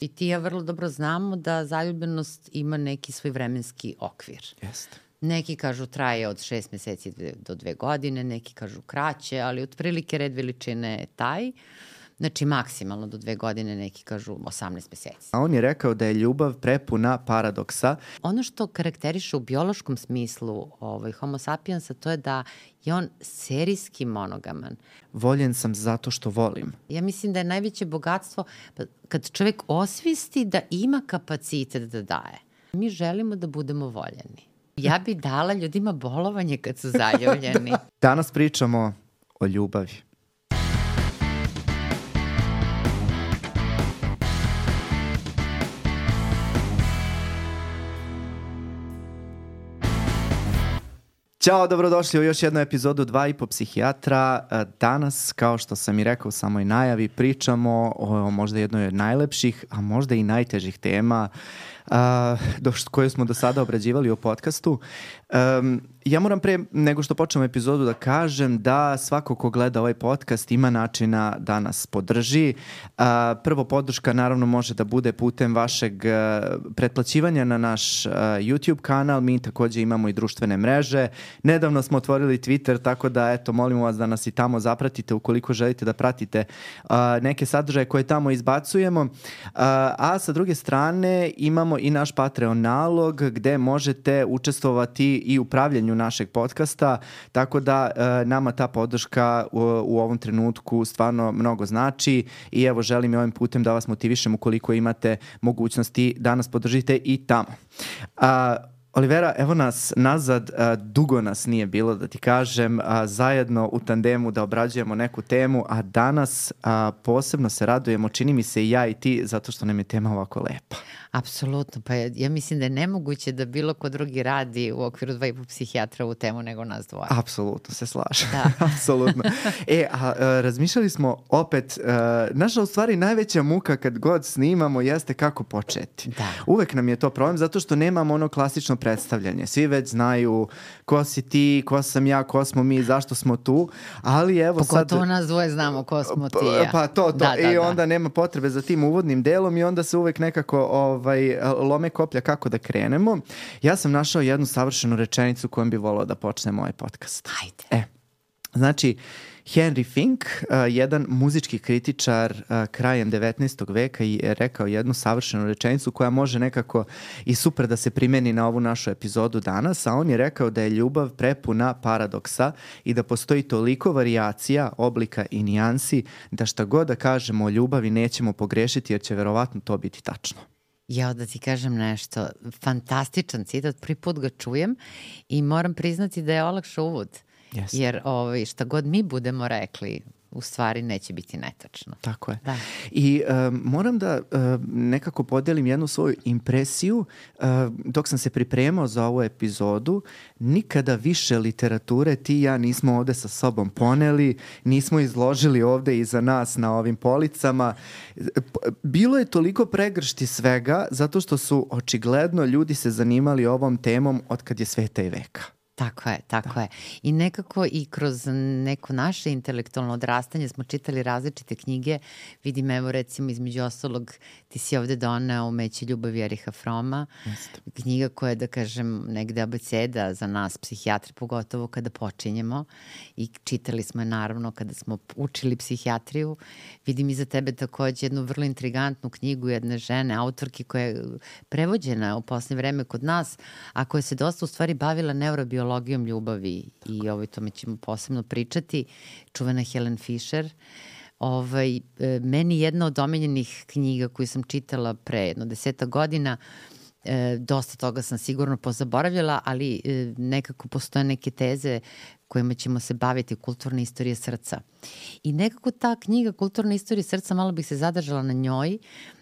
I ti ja vrlo dobro znamo da zaljubljenost ima neki svoj vremenski okvir. Jeste. Neki kažu traje od šest meseci do dve godine, neki kažu kraće, ali otprilike red veličine je taj. Znači maksimalno do dve godine, neki kažu 18 meseci. A on je rekao da je ljubav prepuna paradoksa. Ono što karakteriše u biološkom smislu ovaj, homo sapiensa to je da je on serijski monogaman. Voljen sam zato što volim. Ja mislim da je najveće bogatstvo pa, kad čovek osvisti da ima kapacitet da daje. Mi želimo da budemo voljeni. Ja bi dala ljudima bolovanje kad su zaljubljeni. Danas pričamo o ljubavi. Ćao, dobrodošli u još jednu epizodu Dva i po psihijatra. E, danas, kao što sam i rekao u samoj najavi, pričamo o možda jednoj od najlepših, a možda i najtežih tema a, do, koju smo do sada obrađivali u podcastu. Um, ja moram pre nego što počnemo epizodu da kažem da svako ko gleda ovaj podcast ima načina da nas podrži. Prvo podrška naravno može da bude putem vašeg uh, pretplaćivanja na naš uh, YouTube kanal. Mi takođe imamo i društvene mreže. Nedavno smo otvorili Twitter, tako da eto molimo vas da nas i tamo zapratite ukoliko želite da pratite neke sadržaje koje tamo izbacujemo. Uh, a sa druge strane imamo i naš Patreon nalog gde možete učestvovati i upravljanju našeg podcasta, tako da e, nama ta podrška u, u ovom trenutku stvarno mnogo znači i evo želim i ovim putem da vas motivišem ukoliko imate mogućnosti da nas podržite i tamo. A, Olivera, evo nas nazad, a, dugo nas nije bilo da ti kažem, a, zajedno u tandemu da obrađujemo neku temu, a danas a, posebno se radujemo, čini mi se i ja i ti, zato što nam je tema ovako lepa. Apsolutno, pa ja, ja mislim da je nemoguće da bilo ko drugi radi u okviru dva i po psihijatra u temu nego nas dvoje. Apsolutno se slažem, da. apsolutno. E, a, a razmišljali smo opet, a, naša u stvari najveća muka kad god snimamo jeste kako početi. Da. Uvek nam je to problem zato što nemamo ono klasično predstavljanje. Svi već znaju ko si ti, ko sam ja, ko smo mi, zašto smo tu, ali evo Pogotovo sad... Pogotovo nas dvoje znamo ko smo ti ja. Pa to, to. Da, I da, da. onda nema potrebe za tim uvodnim delom i onda se uvek nekako ovaj, lome koplja kako da krenemo. Ja sam našao jednu savršenu rečenicu kojom bi volao da počnemo ovaj podcast. Ajde. E, znači, Henry Fink, uh, jedan muzički kritičar uh, krajem 19. veka je rekao jednu savršenu rečenicu koja može nekako i super da se primeni na ovu našu epizodu danas, a on je rekao da je ljubav prepuna paradoksa i da postoji toliko varijacija, oblika i nijansi da šta god da kažemo o ljubavi nećemo pogrešiti jer će verovatno to biti tačno. Ja da ti kažem nešto, fantastičan citat, prvi put ga čujem i moram priznati da je olakša uvod. Yes. Jer ovaj, šta god mi budemo rekli, u stvari neće biti netačno. Tako je. Da. I um, moram da um, nekako podelim jednu svoju impresiju. Um, dok sam se pripremao za ovu epizodu, nikada više literature ti i ja nismo ovde sa sobom poneli, nismo izložili ovde iza nas na ovim policama. Bilo je toliko pregršti svega zato što su očigledno ljudi se zanimali ovom temom od kad je sveta i veka. Tako je, tako da. je. I nekako i kroz neko naše intelektualno odrastanje smo čitali različite knjige. Vidim, evo recimo između ostalog, ti si ovde doneo Umeće ljubavi Eriha Froma. Jeste. Knjiga koja je, da kažem, negde abeceda za nas, psihijatri, pogotovo kada počinjemo. I čitali smo je naravno kada smo učili psihijatriju. Vidim iza tebe takođe jednu vrlo intrigantnu knjigu jedne žene, autorki koja je prevođena u poslednje vreme kod nas, a koja se dosta u stvari bavila neurobiologijom psihologijom ljubavi Tako. i ovaj, tome ćemo posebno pričati. Čuvena Helen Fisher. Ovaj, e, meni jedna od omiljenih knjiga koju sam čitala pre jedno deseta godina e, dosta toga sam sigurno pozaboravljala, ali e, nekako postoje neke teze kojima ćemo se baviti kulturna istorija srca. I nekako ta knjiga Kulturna istorija srca, malo bih se zadržala na njoj,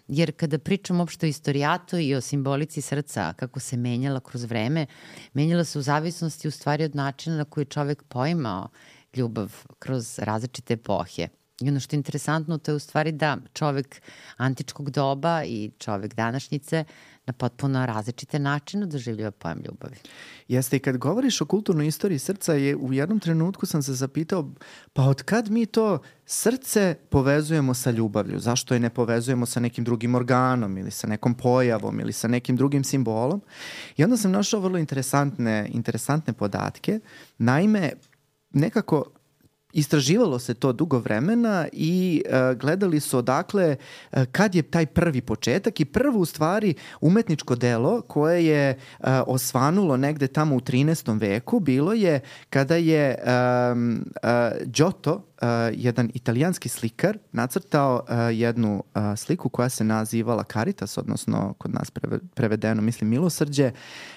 jer kada pričam uopšte o istorijatu i o simbolici srca, kako se menjala kroz vreme, menjala se u zavisnosti u stvari od načina na koji je čovek poimao ljubav kroz različite epohe. I ono što je interesantno, to je u stvari da čovek antičkog doba i čovek današnjice na potpuno različite načine doživljava pojam ljubavi. Jeste i kad govoriš o kulturnoj istoriji srca, je, u jednom trenutku sam se zapitao, pa od kad mi to srce povezujemo sa ljubavlju? Zašto je ne povezujemo sa nekim drugim organom ili sa nekom pojavom ili sa nekim drugim simbolom? I onda sam našao vrlo interesantne, interesantne podatke. Naime, nekako Istraživalo se to dugo vremena i uh, gledali su odakle uh, kad je taj prvi početak i prvo u stvari umetničko delo koje je uh, osvanulo negde tamo u 13. veku bilo je kada je um, uh, Giotto, uh, jedan italijanski slikar, nacrtao uh, jednu uh, sliku koja se nazivala Caritas, odnosno kod nas prevedeno, mislim, milosrđe,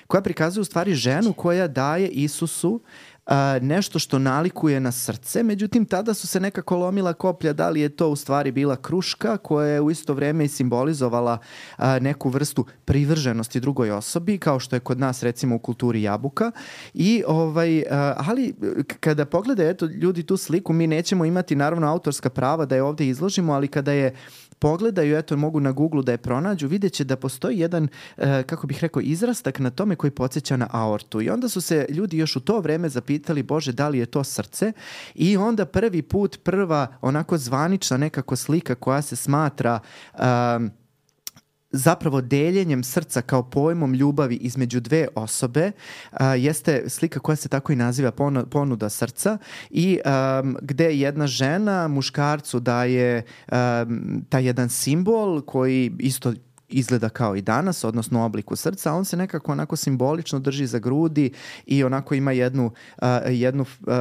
koja prikazuje u stvari ženu koja daje Isusu a, nešto što nalikuje na srce, međutim tada su se nekako lomila koplja da li je to u stvari bila kruška koja je u isto vreme i simbolizovala a, neku vrstu privrženosti drugoj osobi, kao što je kod nas recimo u kulturi jabuka. I ovaj, a, ali kada pogleda eto ljudi tu sliku, mi nećemo imati naravno autorska prava da je ovde izložimo, ali kada je pogledaju, eto mogu na Google da je pronađu, vidjet će da postoji jedan, e, kako bih rekao, izrastak na tome koji podsjeća na aortu. I onda su se ljudi još u to vreme zapitali, Bože, da li je to srce? I onda prvi put, prva onako zvanična nekako slika koja se smatra um, zapravo deljenjem srca kao pojmom ljubavi između dve osobe a, jeste slika koja se tako i naziva ponuda srca i um, gde jedna žena muškarcu daje um, taj jedan simbol koji isto izgleda kao i danas, odnosno u obliku srca, a on se nekako onako simbolično drži za grudi i onako ima jednu, uh, jednu uh, uh,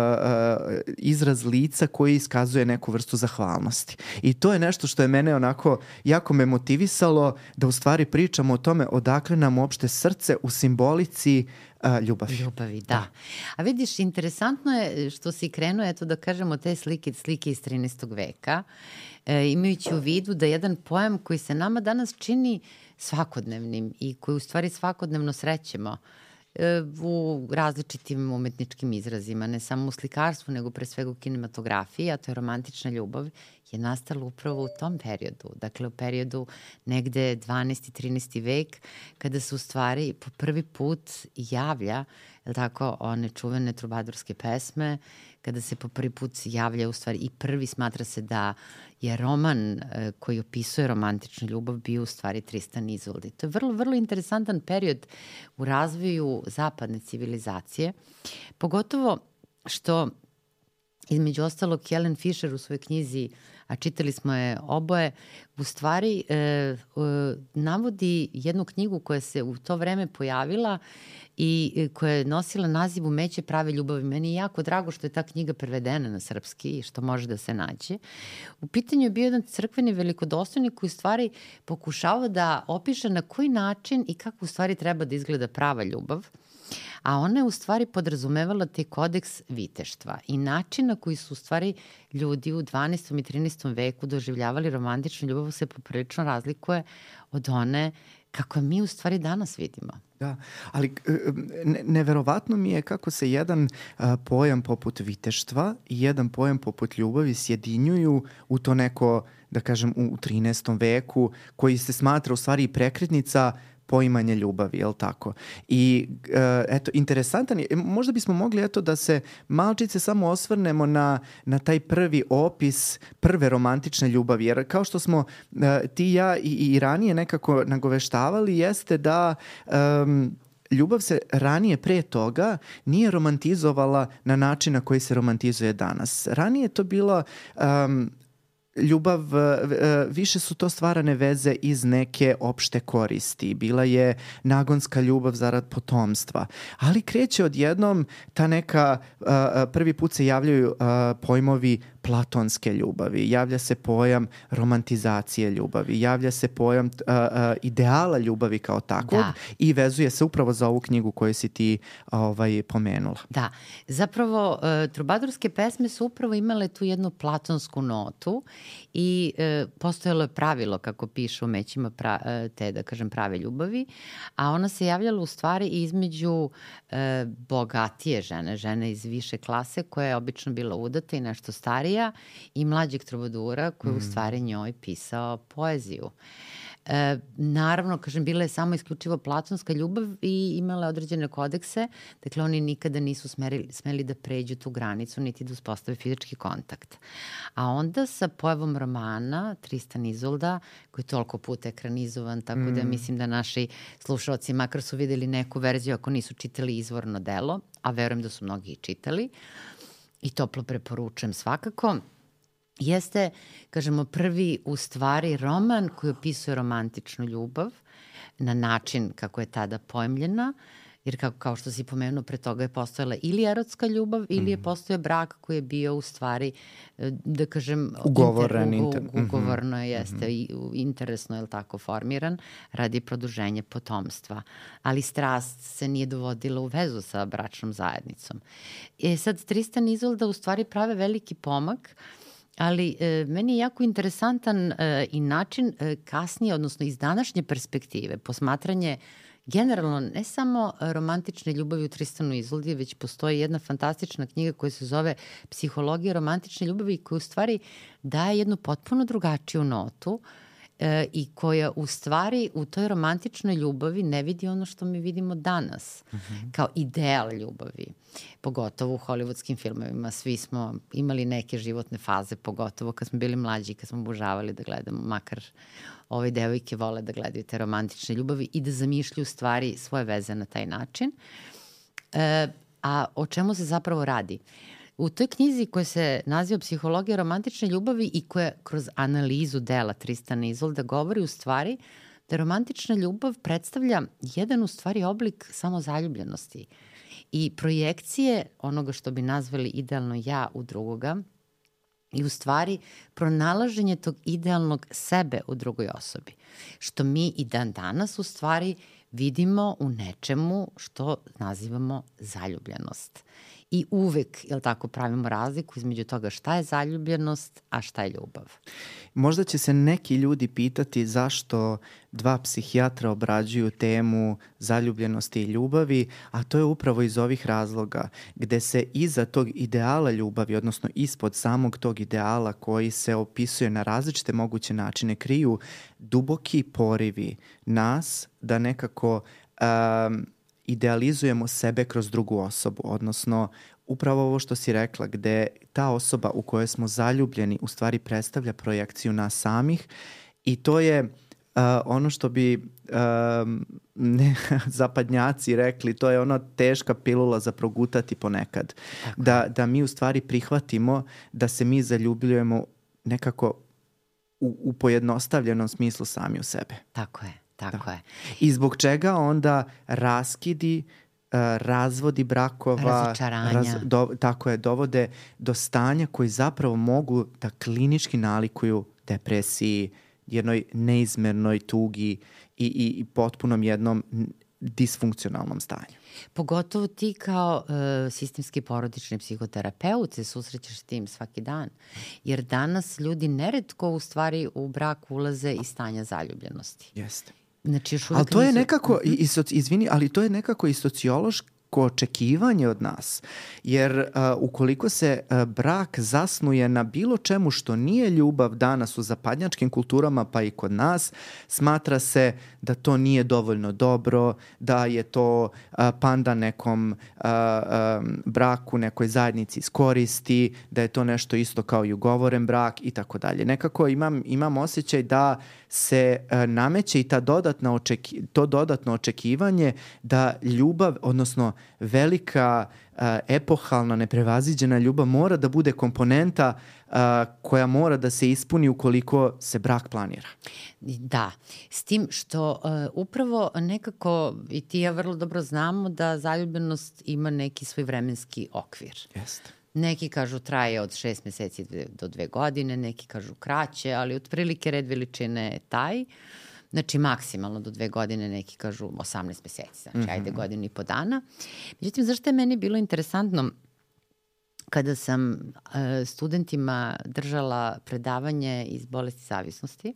izraz lica koji iskazuje neku vrstu zahvalnosti. I to je nešto što je mene onako jako me motivisalo da u stvari pričamo o tome odakle nam uopšte srce u simbolici uh, ljubavi. Ljubavi, da. A vidiš, interesantno je što si krenuo, eto da kažemo, te slike, slike iz 13. veka e, imajući u vidu da jedan pojam koji se nama danas čini svakodnevnim i koji u stvari svakodnevno srećemo e, u različitim umetničkim izrazima, ne samo u slikarstvu, nego pre svega u kinematografiji, a to je romantična ljubav, je nastala upravo u tom periodu. Dakle, u periodu negde 12. 13. vek, kada se u stvari po prvi put javlja, je tako, one čuvene trubadurske pesme, kada se po prvi put javlja u stvari i prvi smatra se da je roman e, koji opisuje romantičnu ljubav bio u stvari Tristan Izoldi. To je vrlo, vrlo interesantan period u razvoju zapadne civilizacije, pogotovo što između ostalog Helen Fisher u svojoj knjizi a čitali smo je oboje, u stvari e, e, navodi jednu knjigu koja se u to vreme pojavila i e, koja je nosila naziv Umeće prave ljubavi. Meni je jako drago što je ta knjiga prevedena na srpski i što može da se nađe. U pitanju je bio jedan crkveni velikodostojnik koji u stvari pokušava da opiše na koji način i kako u stvari treba da izgleda prava ljubav a ona je u stvari podrazumevala te kodeks viteštva i način na koji su u stvari ljudi u 12. i 13. veku doživljavali romantičnu ljubav se poprilično razlikuje od one kako mi u stvari danas vidimo. Da, ali e, ne, neverovatno mi je kako se jedan a, pojam poput viteštva i jedan pojam poput ljubavi sjedinjuju u to neko, da kažem, u 13. veku, koji se smatra u stvari prekretnica poimanje ljubavi, je li tako? I uh, eto, interesantan je, možda bismo mogli eto da se malčice samo osvrnemo na, na taj prvi opis prve romantične ljubavi, jer kao što smo uh, ti ja i, i ranije nekako nagoveštavali, jeste da um, ljubav se ranije pre toga nije romantizovala na način na koji se romantizuje danas. Ranije to bilo um, ljubav, e, e, više su to stvarane veze iz neke opšte koristi. Bila je nagonska ljubav zarad potomstva. Ali kreće odjednom ta neka, prvi put se javljaju pojmovi platonske ljubavi, javlja se pojam romantizacije ljubavi, javlja se pojam uh, uh, ideala ljubavi kao takvog da. i vezuje se upravo za ovu knjigu koju si ti ovaj, pomenula. Da, zapravo uh, trubadurske pesme su upravo imale tu jednu platonsku notu i e, postojalo je pravilo, kako piše u mećima pra, e, te, da kažem, prave ljubavi, a ona se javljala u stvari između e, bogatije žene, žene iz više klase koja je obično bila udata i nešto starija i mlađeg trubadura koji mm. u stvari njoj pisao poeziju. E, naravno, kažem, bila je samo isključivo platonska ljubav i imala određene kodekse, dakle oni nikada nisu smerili, smeli da pređu tu granicu niti da uspostave fizički kontakt. A onda sa pojavom romana Tristan Izolda, koji je toliko puta ekranizovan, tako da mm. da mislim da naši slušalci makar su videli neku verziju ako nisu čitali izvorno delo, a verujem da su mnogi i čitali, i toplo preporučujem svakako jeste, kažemo, prvi u stvari roman koji opisuje romantičnu ljubav na način kako je tada pojemljena, jer kao, kao što si pomenuo, pre toga je postojala ili erotska ljubav ili je mhm. postojao brak koji je bio u stvari, e, da kažem, ugovoren, inter, u, u, ugovorno je, jeste, mm -hmm. i, interesno je tako formiran radi produženja potomstva. Ali strast se nije dovodila u vezu sa bračnom zajednicom. E sad, Tristan Izolda u stvari prave veliki pomak uh, Ali e, meni je jako interesantan e, i način e, kasnije, odnosno iz današnje perspektive, posmatranje generalno ne samo romantične ljubavi u Tristanu Izoldi, već postoji jedna fantastična knjiga koja se zove Psihologija romantične ljubavi koja u stvari daje jednu potpuno drugačiju notu uh, e, i koja u stvari u toj romantičnoj ljubavi ne vidi ono što mi vidimo danas, mhm. -huh. kao ideal ljubavi. Pogotovo u hollywoodskim filmovima svi smo imali neke životne faze, pogotovo kad smo bili mlađi, kad smo obožavali da gledamo, makar ove devojke vole da gledaju te romantične ljubavi i da zamišljaju stvari svoje veze na taj način. E, a o čemu se zapravo radi? Uh, U toj knjizi koja se naziva Psihologija romantične ljubavi i koja kroz analizu dela Tristana Izolda govori u stvari da romantična ljubav predstavlja jedan u stvari oblik samozaljubljenosti i projekcije onoga što bi nazvali idealno ja u drugoga i u stvari pronalaženje tog idealnog sebe u drugoj osobi. Što mi i dan danas u stvari vidimo u nečemu što nazivamo zaljubljenost i uvek, jel tako, pravimo razliku između toga šta je zaljubljenost, a šta je ljubav. Možda će se neki ljudi pitati zašto dva psihijatra obrađuju temu zaljubljenosti i ljubavi, a to je upravo iz ovih razloga, gde se iza tog ideala ljubavi, odnosno ispod samog tog ideala koji se opisuje na različite moguće načine, kriju duboki porivi nas da nekako um, idealizujemo sebe kroz drugu osobu, odnosno upravo ovo što si rekla, gde ta osoba u kojoj smo zaljubljeni u stvari predstavlja projekciju nas samih i to je uh, ono što bi uh, ne, zapadnjaci rekli, to je ona teška pilula za progutati ponekad. Tako. Da, da mi u stvari prihvatimo da se mi zaljubljujemo nekako u, u pojednostavljenom smislu sami u sebe. Tako je. Tako da. je. I zbog čega onda raskidi uh, razvodi brakova, razočaranja. Raz, do, tako je, dovode do stanja koji zapravo mogu da klinički nalikuju depresiji, jednoj neizmernoj tugi i, i, i potpunom jednom disfunkcionalnom stanju. Pogotovo ti kao uh, sistemski porodični psihoterapeut se susrećeš s tim svaki dan. Jer danas ljudi neretko u stvari u brak ulaze iz stanja zaljubljenosti. Jeste. Znači, još ali to je nekako, i, i, izvini, ali to je nekako i sociološki neko očekivanje od nas. Jer uh, ukoliko se uh, brak zasnuje na bilo čemu što nije ljubav danas u zapadnjačkim kulturama pa i kod nas, smatra se da to nije dovoljno dobro, da je to uh, panda nekom uh, um, braku, nekoj zajednici iskoristi, da je to nešto isto kao i ugovoren brak i tako dalje. Nekako imam, imam osjećaj da se uh, nameće i ta dodatna očeki, to dodatno očekivanje da ljubav, odnosno velika uh, epohalna, neprevaziđena ljubav mora da bude komponenta uh, koja mora da se ispuni ukoliko se brak planira. Da, s tim što uh, upravo nekako i ti ja vrlo dobro znamo da zaljubljenost ima neki svoj vremenski okvir. Jeste. Neki kažu traje od šest meseci do dve godine, neki kažu kraće, ali otprilike red veličine je taj. Uh, Znači, maksimalno do dve godine, neki kažu 18 meseci, znači, mm -hmm. ajde godinu i po dana. Međutim, zašto je meni bilo interesantno kada sam uh, studentima držala predavanje iz bolesti zavisnosti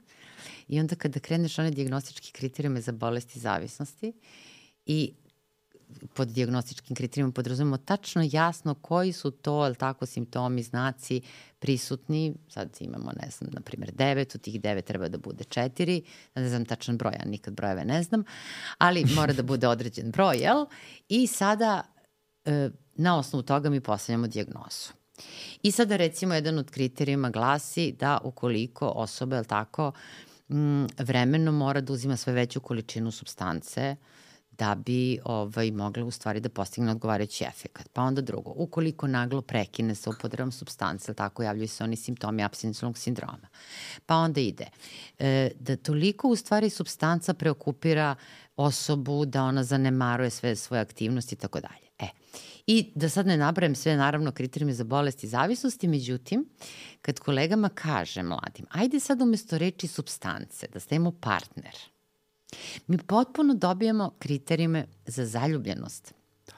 i onda kada kreneš one diagnostički kriterijume za bolesti zavisnosti i pod diagnostičkim kriterijima podrazumemo tačno jasno koji su to, ali tako, simptomi, znaci prisutni. Sad imamo, ne znam, na primjer, devet, od tih devet treba da bude četiri, ne znam tačan broj, ja nikad brojeve ne znam, ali mora da bude određen broj, jel? I sada e, na osnovu toga mi postavljamo diagnozu. I sada recimo jedan od kriterijuma glasi da ukoliko osoba, je tako, vremeno mora da uzima sve veću količinu substance, da bi ovaj, mogla u stvari da postigne odgovarajući efekat. Pa onda drugo, ukoliko naglo prekine sa upodrebom substance, tako javljaju se oni simptomi abstinencijnog sindroma. Pa onda ide e, da toliko u stvari substanca preokupira osobu da ona zanemaruje sve svoje aktivnosti i tako dalje. E, I da sad ne nabrajem sve naravno kriterijume za bolesti i zavisnosti, međutim, kad kolegama kaže mladim, ajde sad umesto reči substance, da stavimo partner – Mi potpuno dobijamo kriterijume za zaljubljenost. Da.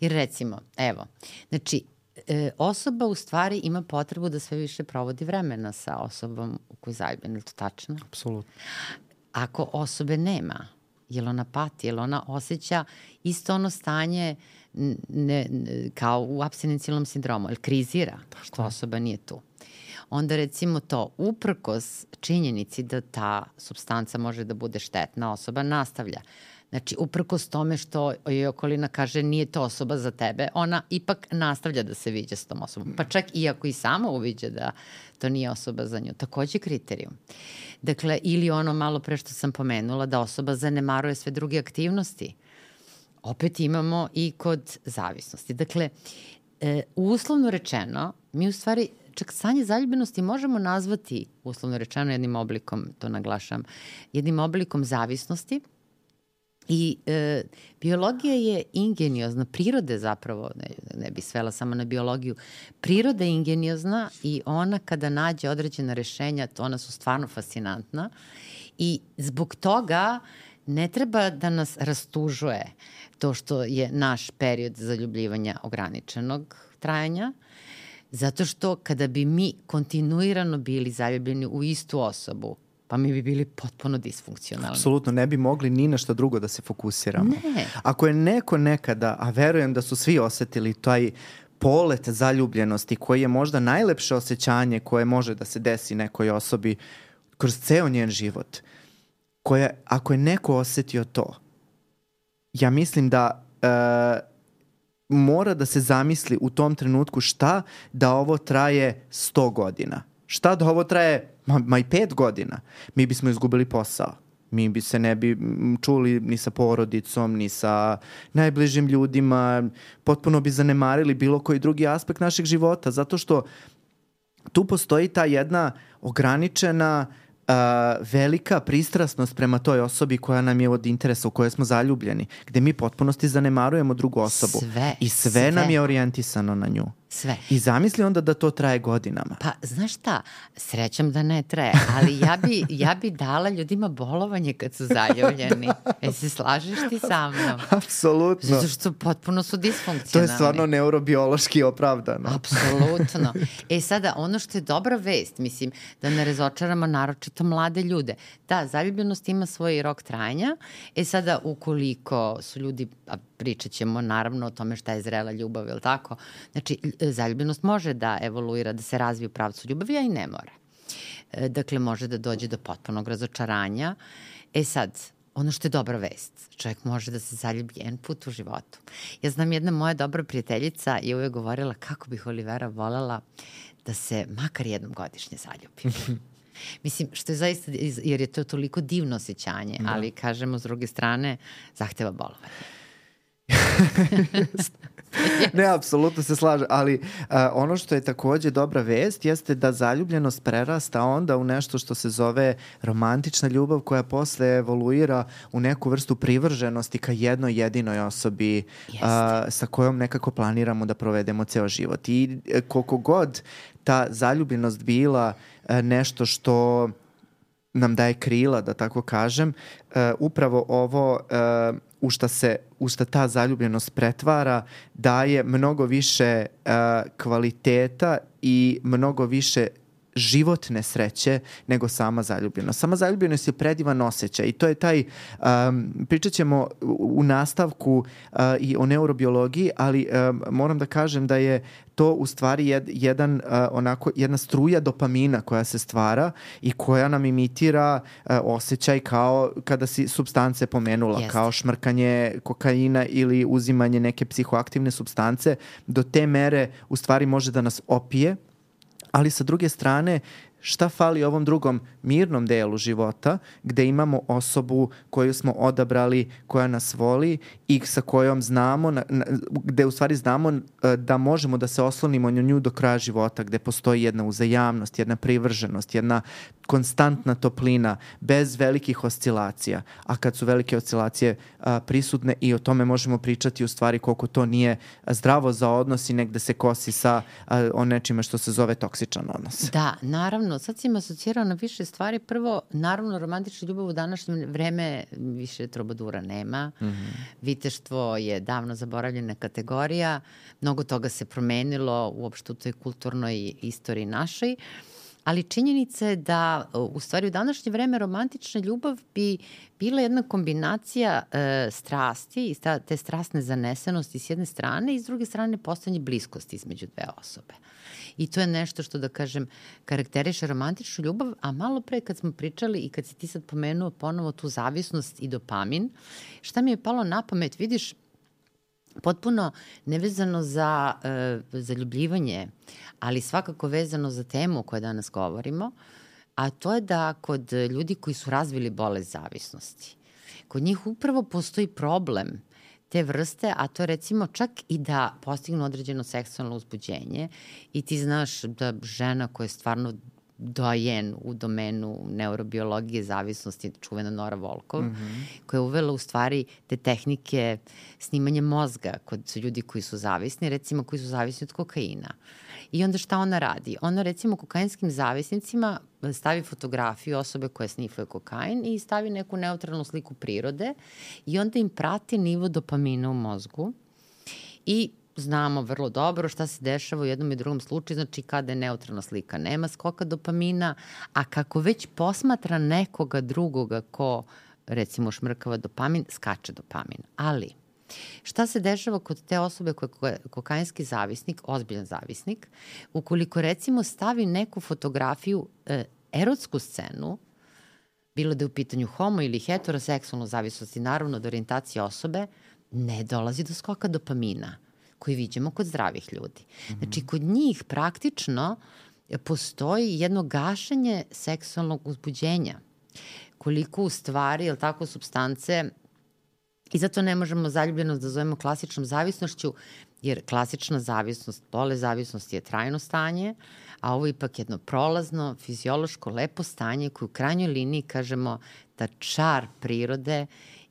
Jer recimo, evo, znači, e, osoba u stvari ima potrebu da sve više provodi vremena sa osobom u kojoj je zaljubljena, je to tačno? Apsolutno. Ako osobe nema, je li ona pati, je li ona osjeća isto ono stanje ne, ne, kao u abstinencijalnom sindromu, ili krizira što osoba nije tu onda recimo to, uprkos činjenici da ta substanca može da bude štetna, osoba nastavlja. Znači, uprkos tome što joj okolina kaže nije to osoba za tebe, ona ipak nastavlja da se viđa s tom osobom. Pa čak i ako i sama uviđa da to nije osoba za nju. Takođe kriterijum. Dakle, ili ono malo pre što sam pomenula, da osoba zanemaruje sve druge aktivnosti. Opet imamo i kod zavisnosti. Dakle, e, uslovno rečeno, mi u stvari čak sanje zaljubljenosti možemo nazvati, uslovno rečeno, jednim oblikom, to naglašam, jednim oblikom zavisnosti, I e, biologija je ingeniozna, priroda zapravo, ne, ne bi svela samo na biologiju, priroda je ingeniozna i ona kada nađe određena rešenja, to ona su stvarno fascinantna i zbog toga ne treba da nas rastužuje to što je naš period zaljubljivanja ograničenog trajanja, Zato što kada bi mi kontinuirano bili zaljubljeni u istu osobu, pa mi bi bili potpuno disfunkcionalni. Apsolutno, ne bi mogli ni na šta drugo da se fokusiramo. Ne. Ako je neko nekada, a verujem da su svi osetili taj polet zaljubljenosti koji je možda najlepše osjećanje koje može da se desi nekoj osobi kroz ceo njen život, koje, ako je neko osetio to, ja mislim da uh, mora da se zamisli u tom trenutku šta da ovo traje 100 godina. Šta da ovo traje ma, ma i 5 godina. Mi bismo izgubili posao. Mi bi se ne bi čuli ni sa porodicom, ni sa najbližim ljudima. Potpuno bi zanemarili bilo koji drugi aspekt našeg života. Zato što tu postoji ta jedna ograničena uh, uh, velika pristrasnost prema toj osobi koja nam je od interesa, u kojoj smo zaljubljeni, gde mi potpunosti zanemarujemo drugu osobu. Sve. I sve, sve. nam je orijentisano na nju. Sve. I zamisli onda da to traje godinama. Pa, znaš šta, srećam da ne traje, ali ja bi, ja bi dala ljudima bolovanje kad su zaljubljeni. E, se slažeš ti sa mnom? Apsolutno. Zato što potpuno su disfunkcionalni. To je stvarno neurobiološki opravdano. Apsolutno. E sada, ono što je dobra vest, mislim, da ne razočaramo naročito mlade ljude. Da, zaljubljenost ima svoj rok trajanja. E sada, ukoliko su ljudi, a pričat ćemo naravno o tome šta je zrela ljubav, ili tako? Znači, zaljubljenost može da evoluira, da se razvije u pravcu ljubavi, a i ne mora. E, dakle, može da dođe do potpunog razočaranja. E sad, ono što je dobra vest, čovjek može da se zaljubi jedan put u životu. Ja znam jedna moja dobra prijateljica je uvijek govorila kako bih Olivera volela da se makar jednom godišnje zaljubi. Mislim, što je zaista, jer je to toliko divno osjećanje, da. ali kažemo s druge strane, zahteva bolovanje. ne, apsolutno se slaže, ali uh, ono što je takođe dobra vest jeste da zaljubljenost prerasta onda u nešto što se zove romantična ljubav koja posle evoluira u neku vrstu privrženosti ka jednoj jedinoj osobi uh, sa kojom nekako planiramo da provedemo ceo život. I koliko god ta zaljubljenost bila uh, nešto što nam daje krila, da tako kažem, uh, upravo ovo uh, u šta se u šta ta zaljubljenost pretvara daje mnogo više uh, kvaliteta i mnogo više životne sreće nego sama zaljubljenost. Sama zaljubljenost je predivan osjećaj i to je taj, um, pričat ćemo u nastavku uh, i o neurobiologiji, ali um, moram da kažem da je to u stvari jed, jedan, uh, onako, jedna struja dopamina koja se stvara i koja nam imitira uh, osjećaj kao kada si substance pomenula, Jeste. kao šmrkanje kokaina ili uzimanje neke psihoaktivne substance, do te mere u stvari može da nas opije, ali sa druge strane šta fali ovom drugom mirnom delu života gde imamo osobu koju smo odabrali, koja nas voli i sa kojom znamo, na, na, gde u stvari znamo e, da možemo da se oslonimo na nju do kraja života, gde postoji jedna uzajamnost, jedna privrženost, jedna konstantna toplina, bez velikih oscilacija. A kad su velike oscilacije a, prisutne i o tome možemo pričati u stvari koliko to nije zdravo za odnos i negde se kosi sa a, o što se zove toksičan odnos. Da, naravno. Sad si im asocirao na više stvari. Prvo, naravno, romantična ljubav u današnjem vreme više trobadura nema. Mm -hmm. Viteštvo je davno zaboravljena kategorija. Mnogo toga se promenilo uopšte u toj kulturnoj istoriji našoj. Ali činjenica je da u stvari u današnje vreme romantična ljubav bi bila jedna kombinacija e, strasti i sta, te strastne zanesenosti s jedne strane i s druge strane postojanje bliskosti između dve osobe. I to je nešto što, da kažem, karakteriše romantičnu ljubav, a malo pre kad smo pričali i kad si ti sad pomenuo ponovo tu zavisnost i dopamin, šta mi je palo na pamet, vidiš, potpuno nevezano za uh, zaljubljivanje, ali svakako vezano za temu o kojoj danas govorimo, a to je da kod ljudi koji su razvili bolest zavisnosti, kod njih upravo postoji problem te vrste, a to je recimo čak i da postignu određeno seksualno uzbuđenje i ti znaš da žena koja je stvarno dojen u domenu neurobiologije zavisnosti, čuvena Nora Volkov, mm -hmm. koja je uvela u stvari te tehnike snimanja mozga kod ljudi koji su zavisni, recimo koji su zavisni od kokaina. I onda šta ona radi? Ona recimo kokainskim zavisnicima stavi fotografiju osobe koja snifuje kokain i stavi neku neutralnu sliku prirode i onda im prati nivo dopamina u mozgu i znamo vrlo dobro šta se dešava u jednom i drugom slučaju, znači kada je neutralna slika nema skoka dopamina, a kako već posmatra nekoga drugoga ko recimo šmrkava dopamin, skače dopamin. Ali, Šta se dešava kod te osobe koja je kokainski zavisnik, ozbiljan zavisnik, ukoliko recimo stavi neku fotografiju, e, erotsku scenu, bilo da je u pitanju homo ili heteroseksualno zavisnosti, naravno od orijentacije osobe, ne dolazi do skoka dopamina koji viđemo kod zdravih ljudi. -hmm. Znači, kod njih praktično postoji jedno gašenje seksualnog uzbuđenja. Koliko u stvari, ili tako, substance I zato ne možemo zaljubljenost da zovemo klasičnom zavisnošću, jer klasična zavisnost, pole zavisnost je trajno stanje, a ovo je ipak jedno prolazno, fiziološko, lepo stanje koje u krajnjoj liniji kažemo da čar prirode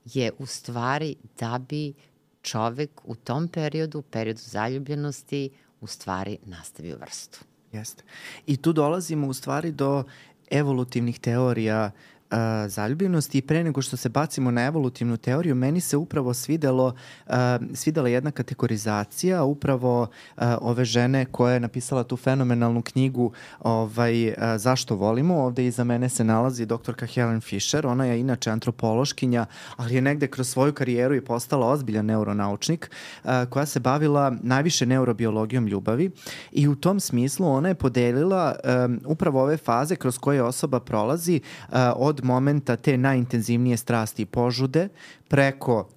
je u stvari da bi čovek u tom periodu, u periodu zaljubljenosti, u stvari nastavio vrstu. Jeste. I tu dolazimo u stvari do evolutivnih teorija uh, uh, zaljubljenosti i pre nego što se bacimo na evolutivnu teoriju, meni se upravo svidelo, uh, svidela jedna kategorizacija upravo uh, ove žene koja je napisala tu fenomenalnu knjigu ovaj, uh, Zašto volimo. Ovde iza mene se nalazi doktorka Helen Fisher, ona je inače antropološkinja, ali je negde kroz svoju karijeru i postala ozbiljan neuronaučnik uh, koja se bavila najviše neurobiologijom ljubavi. I u tom smislu ona je podelila um, upravo ove faze kroz koje osoba prolazi uh, od momenta te najintenzivnije strasti i požude preko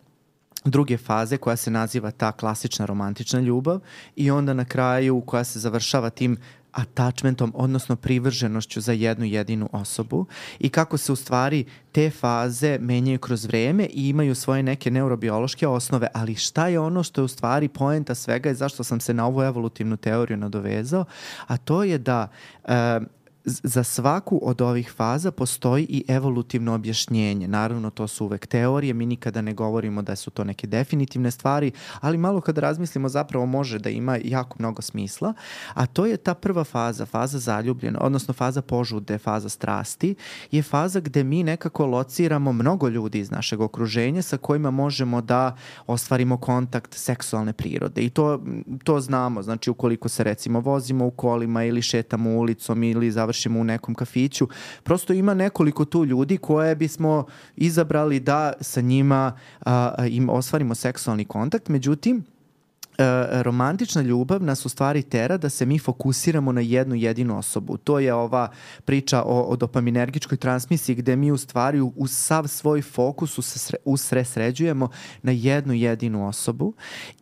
druge faze koja se naziva ta klasična romantična ljubav i onda na kraju koja se završava tim attachmentom, odnosno privrženošću za jednu jedinu osobu i kako se u stvari te faze menjaju kroz vreme i imaju svoje neke neurobiološke osnove, ali šta je ono što je u stvari poenta svega i zašto sam se na ovu evolutivnu teoriju nadovezao, a to je da uh, za svaku od ovih faza postoji i evolutivno objašnjenje. Naravno, to su uvek teorije, mi nikada ne govorimo da su to neke definitivne stvari, ali malo kada razmislimo zapravo može da ima jako mnogo smisla, a to je ta prva faza, faza zaljubljena, odnosno faza požude, faza strasti, je faza gde mi nekako lociramo mnogo ljudi iz našeg okruženja sa kojima možemo da ostvarimo kontakt seksualne prirode i to, to znamo, znači ukoliko se recimo vozimo u kolima ili šetamo ulicom ili završimo u nekom kafiću, prosto ima nekoliko tu ljudi koje bismo izabrali da sa njima a, im ostvarimo seksualni kontakt, međutim E, romantična ljubav nas u stvari tera da se mi fokusiramo na jednu jedinu osobu. To je ova priča o, o dopaminergičkoj transmisiji gde mi u stvari u sav svoj fokus usre, usresređujemo na jednu jedinu osobu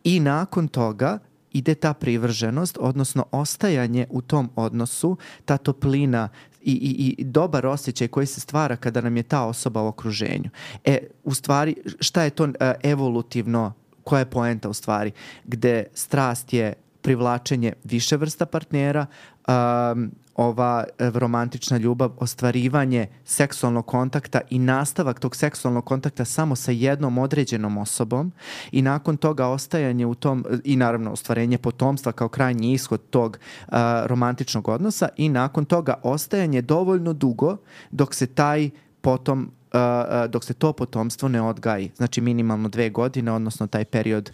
i nakon toga ide ta privrženost, odnosno ostajanje u tom odnosu, ta toplina i, i, i dobar osjećaj koji se stvara kada nam je ta osoba u okruženju. E, u stvari, šta je to uh, evolutivno koja je poenta u stvari, gde strast je privlačenje više vrsta partnera, um, ova romantična ljubav, ostvarivanje seksualnog kontakta i nastavak tog seksualnog kontakta samo sa jednom određenom osobom i nakon toga ostajanje u tom i naravno ostvarenje potomstva kao krajnji ishod tog uh, romantičnog odnosa i nakon toga ostajanje dovoljno dugo dok se taj potom dok se to potomstvo ne odgaji, znači minimalno dve godine, odnosno taj period,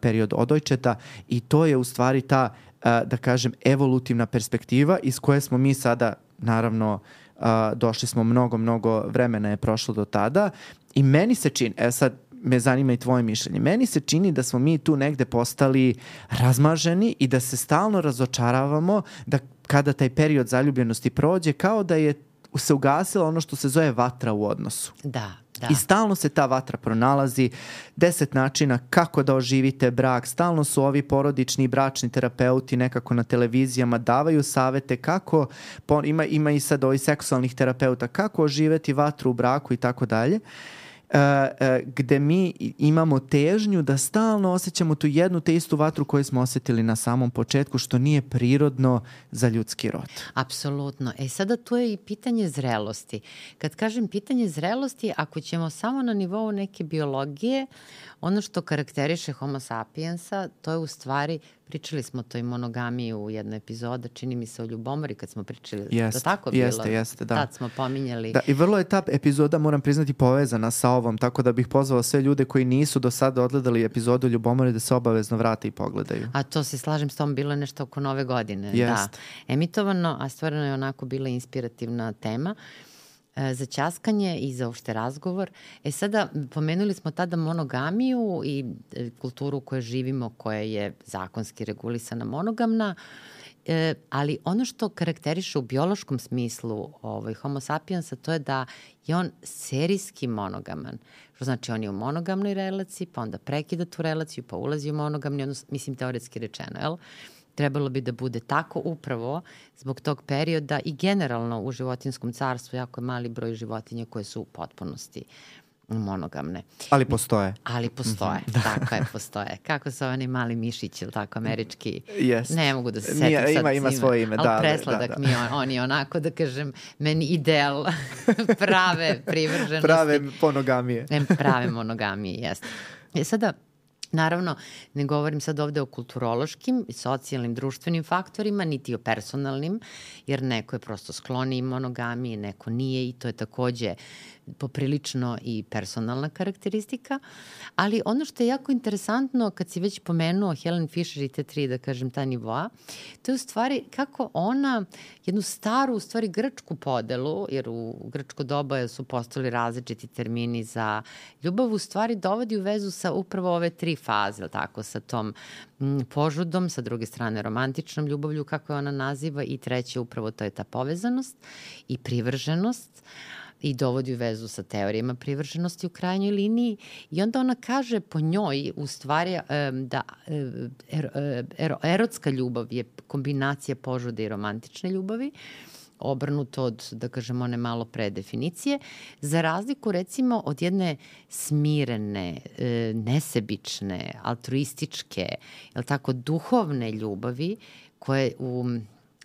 period odojčeta i to je u stvari ta, da kažem, evolutivna perspektiva iz koje smo mi sada, naravno, došli smo mnogo, mnogo vremena je prošlo do tada i meni se čini, e sad, me zanima i tvoje mišljenje. Meni se čini da smo mi tu negde postali razmaženi i da se stalno razočaravamo da kada taj period zaljubljenosti prođe, kao da je se ugasila ono što se zove vatra u odnosu. Da, da. I stalno se ta vatra pronalazi, deset načina kako da oživite brak, stalno su ovi porodični i bračni terapeuti nekako na televizijama davaju savete kako, ima, ima i sad ovih seksualnih terapeuta, kako oživeti vatru u braku i tako dalje. Gde mi imamo težnju da stalno osjećamo tu jednu te istu vatru koju smo osetili na samom početku, što nije prirodno za ljudski rod. Apsolutno. E sada tu je i pitanje zrelosti. Kad kažem pitanje zrelosti, ako ćemo samo na nivou neke biologije, ono što karakteriše homo sapiensa, to je u stvari Pričali smo to i monogamiji u jednoj epizoda, čini mi se o ljubomori kad smo pričali. Jeste, to tako bilo? Jeste, jeste, da. Tad smo pominjali. Da, i vrlo je ta epizoda, moram priznati, povezana sa ovom, tako da bih pozvao sve ljude koji nisu do sada odgledali epizodu ljubomore da se obavezno vrate i pogledaju. A to se slažem s tom, bilo je nešto oko nove godine. Jest. Da. Emitovano, a stvarno je onako bila inspirativna tema. Uh, za ćaskanje i za uopšte razgovor. E sada, pomenuli smo tada monogamiju i e, kulturu u kojoj živimo, koja je zakonski regulisana monogamna, e, ali ono što karakteriše u biološkom smislu ovaj, homo sapiensa, to je da je on serijski monogaman. Što znači on je u monogamnoj relaciji, pa onda prekida tu relaciju, pa ulazi u monogamni odnos, mislim teoretski rečeno, jel? Trebalo bi da bude tako upravo zbog tog perioda i generalno u životinskom carstvu jako je mali broj životinja koje su u potpunosti monogamne. Ali postoje. Ali postoje, mm -hmm. tako je, postoje. Kako su oni mali mišići, ili tako, američki? Yes. Ne mogu da se setim Nije, sad ima, ima svoje ime, ali da. Ali presladak da, da. mi on, on je onako, da kažem, meni ideal prave privrženosti. Prave monogamije. Ne, prave monogamije, jeste. E sada, Naravno, ne govorim sad ovde o kulturološkim socijalnim društvenim faktorima, niti o personalnim, jer neko je prosto skloni monogamiji, neko nije i to je takođe poprilično i personalna karakteristika, ali ono što je jako interesantno kad si već pomenuo Helen Fisher i te tri, da kažem, ta nivoa, to je u stvari kako ona jednu staru, u stvari grčku podelu, jer u grčko doba su postali različiti termini za ljubav, u stvari dovodi u vezu sa upravo ove tri faze, tako, sa tom požudom, sa druge strane romantičnom ljubavlju, kako je ona naziva, i treće upravo to je ta povezanost i privrženost. Uh, i dovodi u vezu sa teorijama privrženosti u krajnjoj liniji i onda ona kaže po njoj u stvari da er, er, erotska ljubav je kombinacija požude i romantične ljubavi obrnuto od, da kažemo, one malo pre definicije, za razliku recimo od jedne smirene, e, nesebične, altruističke, jel tako, duhovne ljubavi koje u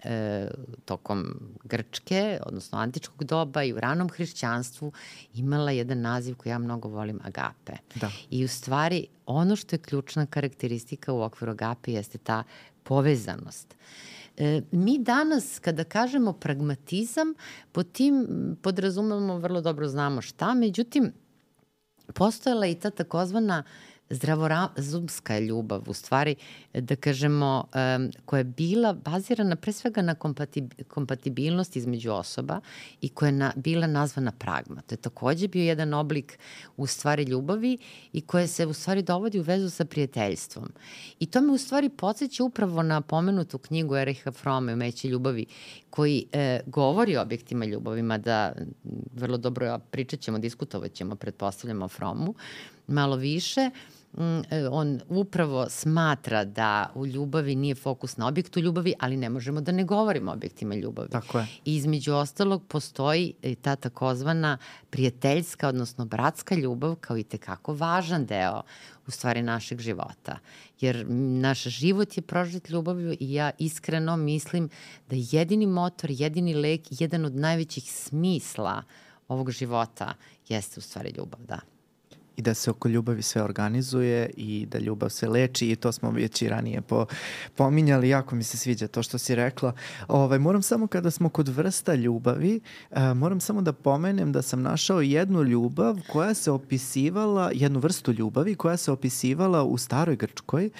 e, tokom Grčke, odnosno antičkog doba i u ranom hrišćanstvu imala jedan naziv koji ja mnogo volim, agape. Da. I u stvari ono što je ključna karakteristika u okviru agape jeste ta povezanost. E, mi danas kada kažemo pragmatizam, pod tim podrazumemo vrlo dobro znamo šta, međutim, postojala i ta takozvana zdravorazumska ljubav, u stvari, da kažemo, koja je bila bazirana pre svega na kompatibilnost između osoba i koja je na, bila nazvana pragma. To je takođe bio jedan oblik u stvari ljubavi i koja se u stvari dovodi u vezu sa prijateljstvom. I to me u stvari podsjeća upravo na pomenutu knjigu Eriha Frome, Umeće ljubavi, koji e, govori o objektima ljubavima, da vrlo dobro pričat ćemo, diskutovat ćemo, pretpostavljamo o Fromu, malo više, Mm, e, on upravo smatra da u ljubavi nije fokus na objektu ljubavi, ali ne možemo da ne govorimo o objektima ljubavi. Tako je. I između ostalog postoji ta takozvana prijateljska, odnosno bratska ljubav kao i tekako važan deo u stvari našeg života. Jer naš život je prožet ljubavlju i ja iskreno mislim da jedini motor, jedini lek, jedan od najvećih smisla ovog života jeste u stvari ljubav, da i da se oko ljubavi sve organizuje i da ljubav se leči i to smo već i ranije po, pominjali, jako mi se sviđa to što si rekla. Ovaj, moram samo kada smo kod vrsta ljubavi, uh, moram samo da pomenem da sam našao jednu ljubav koja se opisivala, jednu vrstu ljubavi koja se opisivala u staroj Grčkoj, uh,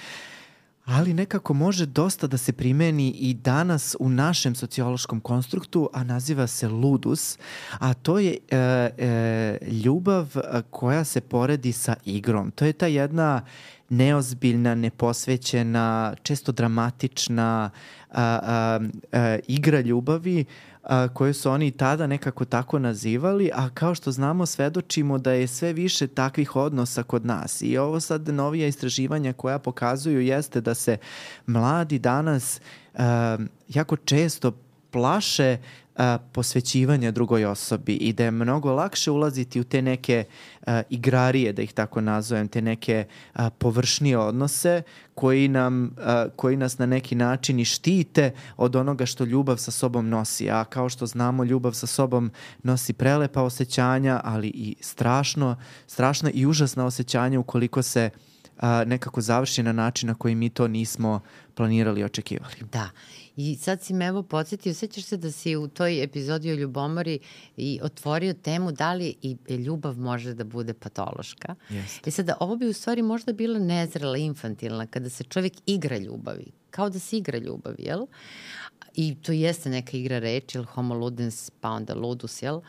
ali nekako može dosta da se primeni i danas u našem sociološkom konstruktu, a naziva se ludus, a to je e, e, ljubav koja se poredi sa igrom. To je ta jedna neozbiljna, neposvećena, često dramatična a, a, a, igra ljubavi a, koje su oni tada nekako tako nazivali, a kao što znamo svedočimo da je sve više takvih odnosa kod nas. I ovo sad novija istraživanja koja pokazuju jeste da se mladi danas a, jako često plaše a, posvećivanja drugoj osobi i da je mnogo lakše ulaziti u te neke a, igrarije, da ih tako nazovem, te neke a, površnije odnose koji, nam, a, koji nas na neki način i štite od onoga što ljubav sa sobom nosi. A kao što znamo, ljubav sa sobom nosi prelepa osjećanja, ali i strašno, strašna i užasna osjećanja ukoliko se a, nekako završi na način na koji mi to nismo planirali i očekivali. Da. I sad si me evo podsjetio, sećaš se da si u toj epizodi o ljubomori i otvorio temu da li i ljubav može da bude patološka. Jeste. I sada ovo bi u stvari možda bila nezrela, infantilna, kada se čovjek igra ljubavi, kao da se igra ljubavi, jel? I to jeste neka igra reči, jel homo ludens pa onda ludus, jel?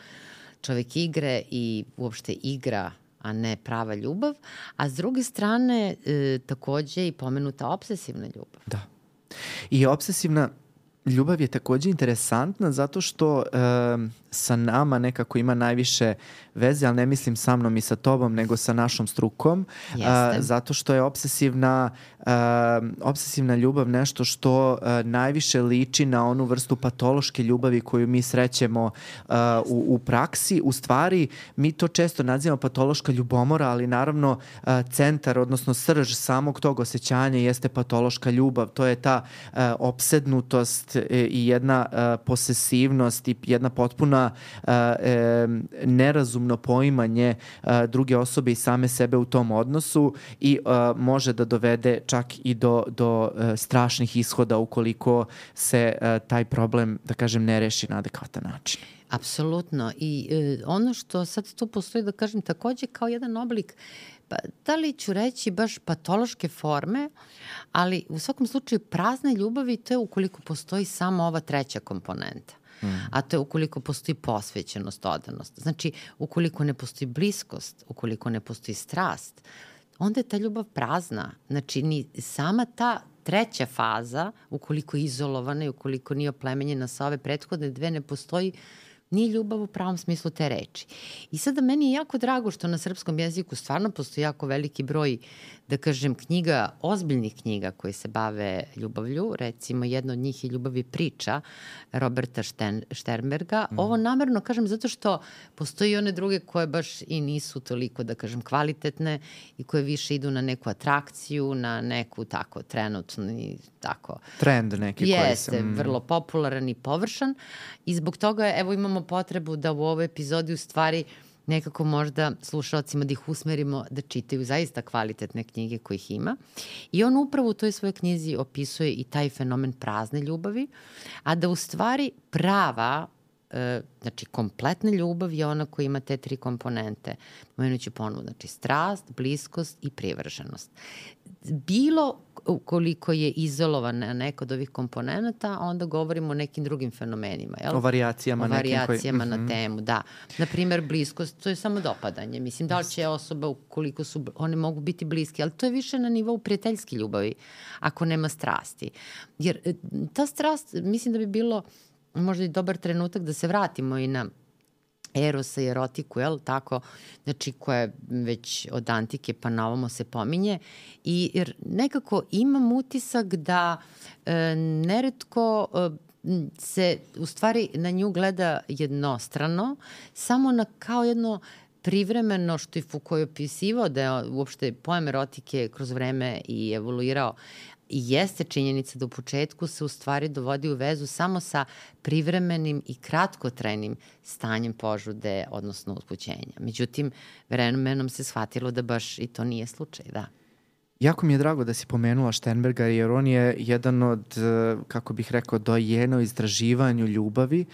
Čovjek igre i uopšte igra a ne prava ljubav, a s druge strane e, takođe i pomenuta obsesivna ljubav. Da. I obsesivna ljubav je takođe interesantna zato što e, sa nama nekako ima najviše veze, ali ne mislim sa mnom i sa tobom, nego sa našom strukom, a, zato što je obsesivna, obsesivna ljubav nešto što a, najviše liči na onu vrstu patološke ljubavi koju mi srećemo a, u, u praksi. U stvari, mi to često nazivamo patološka ljubomora, ali naravno a, centar, odnosno srž samog tog osjećanja jeste patološka ljubav. To je ta a, obsednutost i jedna a, posesivnost i jedna potpuna a, e, nerazumno poimanje a, druge osobe i same sebe u tom odnosu i a, može da dovede čak i do, do a, strašnih ishoda ukoliko se a, taj problem, da kažem, ne reši na adekvatan način. Apsolutno. I e, ono što sad tu postoji, da kažem, takođe kao jedan oblik pa, da li ću reći baš patološke forme, ali u svakom slučaju prazne ljubavi to je ukoliko postoji samo ova treća komponenta. Mm. A to je ukoliko postoji posvećenost, odanost. Znači, ukoliko ne postoji bliskost, ukoliko ne postoji strast, onda je ta ljubav prazna. Znači, ni sama ta treća faza, ukoliko je izolovana i ukoliko nije oplemenjena sa ove prethodne dve, ne postoji nije ljubav u pravom smislu te reči. I sada meni je jako drago što na srpskom jeziku stvarno postoji jako veliki broj, da kažem, knjiga, ozbiljnih knjiga koje se bave ljubavlju. Recimo, jedna od njih je Ljubavi priča Roberta Šten, Šternberga. Mm. Ovo namerno kažem zato što postoji one druge koje baš i nisu toliko, da kažem, kvalitetne i koje više idu na neku atrakciju, na neku tako trenutni tako... Trend neki jeste, koji se... Jeste, mm. vrlo popularan i površan. I zbog toga, evo, imamo potrebu da u ovoj epizodi u stvari nekako možda slušalcima da ih usmerimo da čitaju zaista kvalitetne knjige kojih ima. I on upravo u toj svojoj knjizi opisuje i taj fenomen prazne ljubavi, a da u stvari prava znači kompletna ljubav je ona koja ima te tri komponente. Pomenut ću ponovo, znači strast, bliskost i privrženost. Bilo koliko je izolovan neka od ovih komponenta, onda govorimo o nekim drugim fenomenima. Jel? O varijacijama. O varijacijama koji... na mm -hmm. temu, da. Naprimer, bliskost, to je samo dopadanje. Mislim, da li će osoba, ukoliko su, one mogu biti bliske, ali to je više na nivou prijateljske ljubavi, ako nema strasti. Jer e, ta strast, mislim da bi bilo možda i dobar trenutak da se vratimo i na erosa i erotiku, jel, tako, znači koja već od antike pa na ovamo se pominje. I jer nekako imam utisak da e, neretko e, se u stvari na nju gleda jednostrano, samo na kao jedno privremeno što je Foucault opisivao da je uopšte pojem erotike kroz vreme i evoluirao, I jeste činjenica da u početku se u stvari dovodi u vezu samo sa privremenim i kratkotrenim stanjem požude, odnosno uspućenja. Međutim, vremenom se shvatilo da baš i to nije slučaj, da. Jako mi je drago da si pomenula Sternberga jer on je jedan od, eh, kako bih rekao, dojena u izdraživanju ljubavi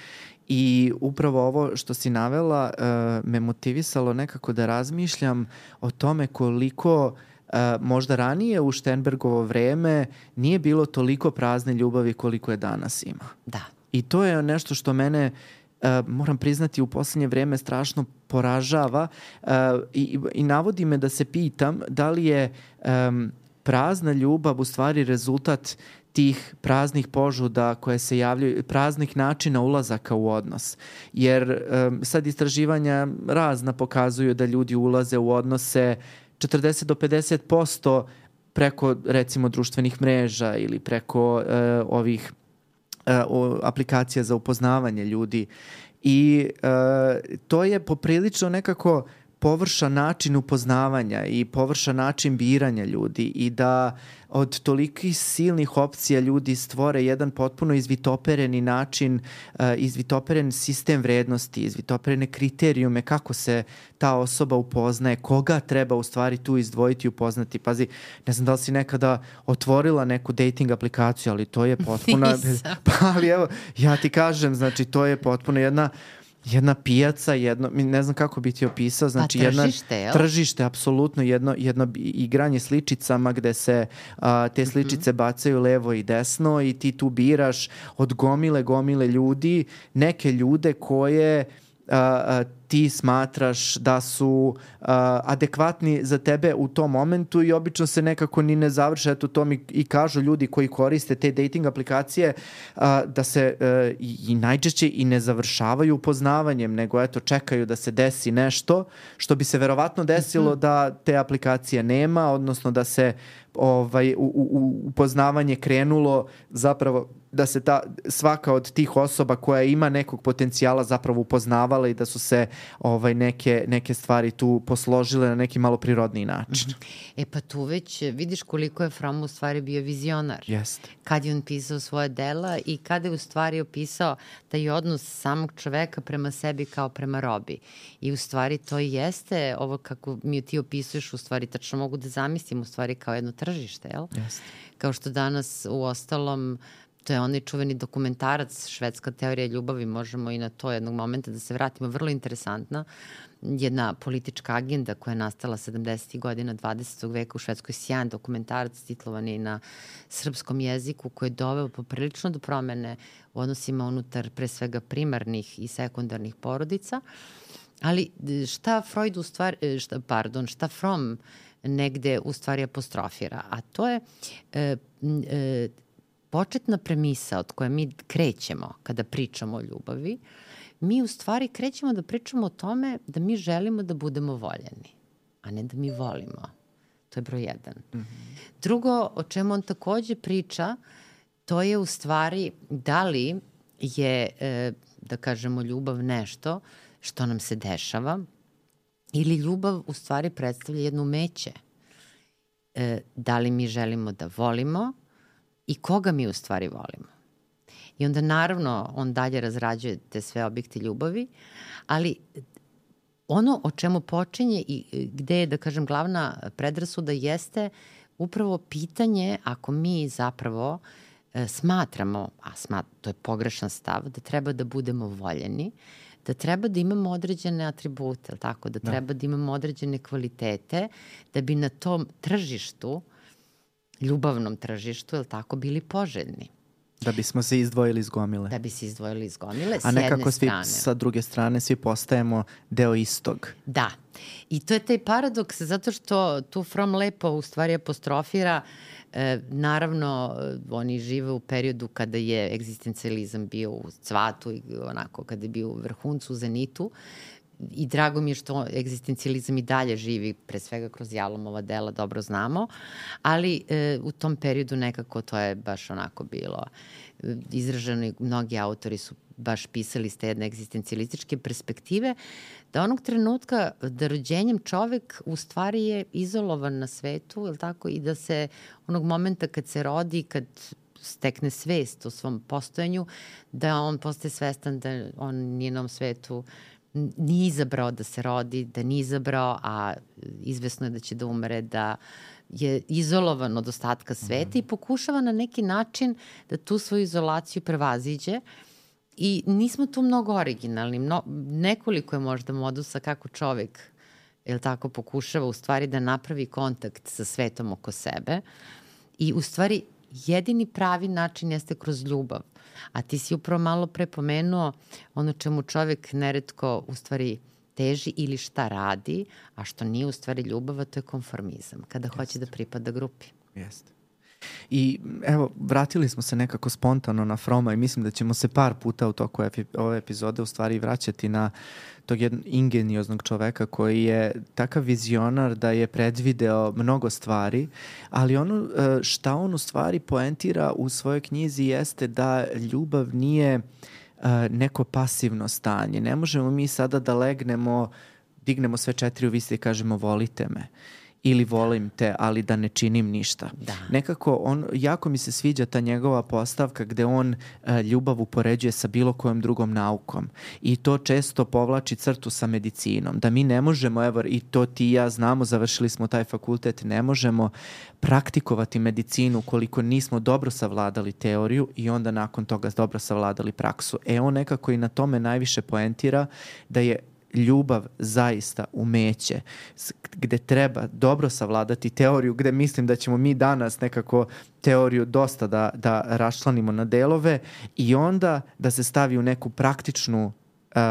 I upravo ovo što si navela uh, me motivisalo nekako da razmišljam o tome koliko možda ranije u Štenbergovo vreme nije bilo toliko prazne ljubavi koliko je danas ima. Da. I to je nešto što mene uh, moram priznati u poslednje vreme strašno poražava uh, i, i navodi me da se pitam da li je um, prazna ljubav u stvari rezultat tih praznih požuda koje se javljaju, praznih načina ulazaka u odnos. Jer um, sad istraživanja razna pokazuju da ljudi ulaze u odnose 40 do 50% preko recimo društvenih mreža ili preko uh, ovih uh, aplikacija za upoznavanje ljudi. I uh, to je poprilično nekako površan način upoznavanja i površan način biranja ljudi i da od tolikih silnih opcija ljudi stvore jedan potpuno izvitopereni način, uh, izvitoperen sistem vrednosti, izvitoperene kriterijume kako se ta osoba upoznaje, koga treba u stvari tu izdvojiti i upoznati. Pazi, ne znam da li si nekada otvorila neku dating aplikaciju, ali to je potpuno... Pa ali evo, ja ti kažem, znači to je potpuno jedna jedna pijaca, jedno, ne znam kako bi ti opisao, znači pa, tržište, jedna, tržište, apsolutno jedno, jedno igranje sličicama gde se a, te mhm. sličice mm -hmm. bacaju levo i desno i ti tu biraš od gomile, gomile ljudi, neke ljude koje a, a, ti smatraš da su uh, adekvatni za tebe u tom momentu i obično se nekako ni ne završe, eto to mi i kažu ljudi koji koriste te dating aplikacije uh, da se uh, i, i najčešće i ne završavaju upoznavanjem, nego eto čekaju da se desi nešto što bi se verovatno desilo mm -hmm. da te aplikacije nema, odnosno da se ovaj, u, u, upoznavanje krenulo zapravo da se ta, svaka od tih osoba koja ima nekog potencijala zapravo upoznavala i da su se ovaj, neke, neke stvari tu posložile na neki malo prirodniji način. Mm -hmm. E pa tu već vidiš koliko je Fromm u stvari bio vizionar. Jeste. Kad je on pisao svoje dela i kada je u stvari opisao taj odnos samog čoveka prema sebi kao prema robi. I u stvari to jeste ovo kako mi ti opisuješ u stvari tačno mogu da zamislim u stvari kao jedno tržište, jel? Jeste. Kao što danas u ostalom To je onaj čuveni dokumentarac Švedska teorija ljubavi, možemo i na to jednog momenta da se vratimo, vrlo interesantna. Jedna politička agenda koja je nastala 70. godina 20. veka u Švedskoj, sjajan dokumentarac titlovan je na srpskom jeziku koji je doveo poprilično do promene u odnosima unutar pre svega primarnih i sekundarnih porodica. Ali šta Freud u stvari, šta, pardon, šta Fromm negde u stvari apostrofira, a to je e, e, početna premisa od koje mi krećemo kada pričamo o ljubavi mi u stvari krećemo da pričamo o tome da mi želimo da budemo voljeni, a ne da mi volimo. To je broj jedan. Mm -hmm. Drugo, o čemu on takođe priča, to je u stvari da li je, e, da kažemo, ljubav nešto što nam se dešava ili ljubav u stvari predstavlja jedno umeće. E, da li mi želimo da volimo i koga mi u stvari volimo. I onda naravno on dalje razrađuje te sve objekte ljubavi, ali ono o čemu počinje i e, gde je, da kažem, glavna predrasuda jeste upravo pitanje ako mi zapravo e, smatramo, a smat, to je pogrešan stav, da treba da budemo voljeni, da treba da imamo određene atribute, tako? Da, da treba da imamo određene kvalitete, da bi na tom tržištu, ljubavnom tržištu, je tako, bili poželjni. Da bismo se izdvojili iz gomile. Da bi se izdvojili iz gomile, s A nekako svi, sa druge strane svi postajemo deo istog. Da. I to je taj paradoks zato što tu From lepo u stvari apostrofira E, naravno, oni žive u periodu kada je egzistencializam bio u cvatu i onako kada je bio u vrhuncu, u zenitu i drago mi je što egzistencializam i dalje živi, pre svega kroz Jalomova dela, dobro znamo, ali e, u tom periodu nekako to je baš onako bilo. Izraženo i mnogi autori su baš pisali iz te jedne egzistencialističke perspektive, da onog trenutka da rođenjem čovek u stvari je izolovan na svetu, je tako, i da se onog momenta kad se rodi, kad stekne svest o svom postojanju, da on postaje svestan da on nije na svetu nije izabrao da se rodi, da nije izabrao, a izvesno je da će da umre, da je izolovan od ostatka sveta mm. i pokušava na neki način da tu svoju izolaciju prevaziđe i nismo tu mnogo originalni. Mno, nekoliko je možda modusa kako čovek jel tako, pokušava u stvari da napravi kontakt sa svetom oko sebe i u stvari jedini pravi način jeste kroz ljubav. A ti si upravo malo prepomenuo ono čemu čovek neretko u stvari teži ili šta radi, a što nije u stvari ljubav, to je konformizam, kada Jeste. hoće da pripada grupi. Jeste. I evo, vratili smo se nekako spontano na Froma i mislim da ćemo se par puta u toku epi, ove epizode u stvari vraćati na tog jednog ingenioznog čoveka koji je takav vizionar da je predvideo mnogo stvari, ali ono e, šta on u stvari poentira u svojoj knjizi jeste da ljubav nije e, neko pasivno stanje. Ne možemo mi sada da legnemo, dignemo sve četiri u viste i kažemo volite me ili volim te, ali da ne činim ništa. Da. Nekako, on, jako mi se sviđa ta njegova postavka gde on uh, ljubav upoređuje sa bilo kojom drugom naukom i to često povlači crtu sa medicinom, da mi ne možemo, evo i to ti i ja znamo, završili smo taj fakultet, ne možemo praktikovati medicinu koliko nismo dobro savladali teoriju i onda nakon toga dobro savladali praksu. E on nekako i na tome najviše poentira da je ljubav zaista umeće, gde treba dobro savladati teoriju, gde mislim da ćemo mi danas nekako teoriju dosta da, da raščlanimo na delove i onda da se stavi u neku praktičnu uh,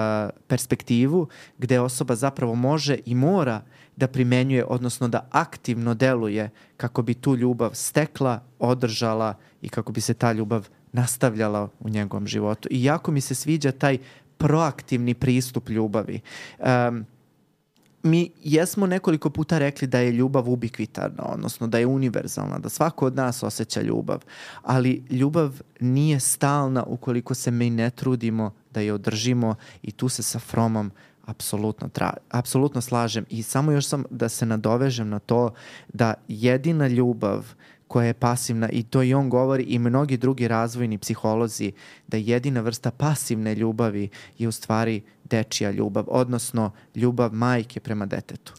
perspektivu gde osoba zapravo može i mora da primenjuje, odnosno da aktivno deluje kako bi tu ljubav stekla, održala i kako bi se ta ljubav nastavljala u njegovom životu. I jako mi se sviđa taj proaktivni pristup ljubavi. Um, mi jesmo nekoliko puta rekli da je ljubav ubikvitarna, odnosno da je univerzalna, da svako od nas osjeća ljubav, ali ljubav nije stalna ukoliko se mi ne trudimo da je održimo i tu se sa Fromom apsolutno, tra, apsolutno slažem i samo još sam da se nadovežem na to da jedina ljubav koja je pasivna i to i on govori i mnogi drugi razvojni psiholozi da jedina vrsta pasivne ljubavi je u stvari dečija ljubav, odnosno ljubav majke prema detetu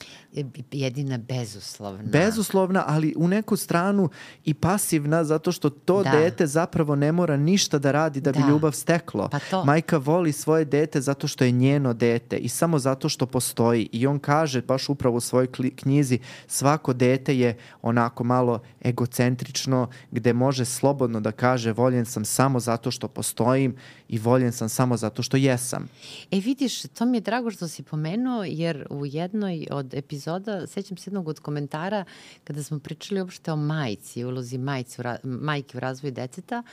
jedina bezuslovna. Bezuslovna, ali u neku stranu i pasivna zato što to da. dete zapravo ne mora ništa da radi da, da. bi ljubav steklo. Pa to. Majka voli svoje dete zato što je njeno dete i samo zato što postoji. I on kaže baš upravo u svojoj knjizi svako dete je onako malo egocentrično gde može slobodno da kaže voljen sam samo zato što postojim i voljen sam samo zato što jesam. E vidi vidiš, to mi je drago što si pomenuo, jer u jednoj od epizoda, sećam se jednog od komentara, kada smo pričali uopšte o majci, ulozi majci, majke u razvoju deceta,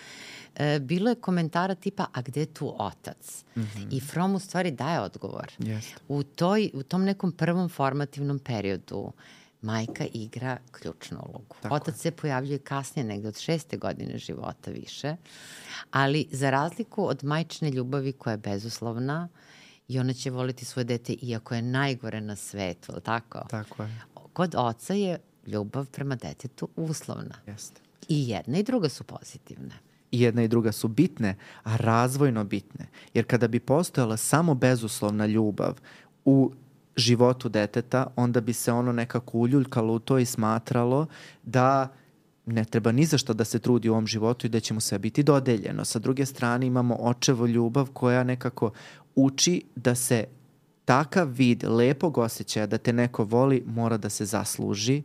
e, bilo je komentara tipa, a gde je tu otac? Mm -hmm. I From u stvari daje odgovor. Yes. U, toj, u tom nekom prvom formativnom periodu, majka igra ključnu ulogu. Tako Otac se pojavljuje kasnije, negde od šeste godine života više, ali za razliku od majčne ljubavi koja je bezuslovna i ona će voliti svoje dete iako je najgore na svetu, ali tako? Tako je. Kod oca je ljubav prema detetu uslovna. Jeste. I jedna i druga su pozitivne i jedna i druga su bitne, a razvojno bitne. Jer kada bi postojala samo bezuslovna ljubav u životu deteta, onda bi se ono nekako uljuljkalo u to i smatralo da ne treba ni za što da se trudi u ovom životu i da će mu sve biti dodeljeno. Sa druge strane imamo očevo ljubav koja nekako uči da se takav vid lepog osjećaja da te neko voli mora da se zasluži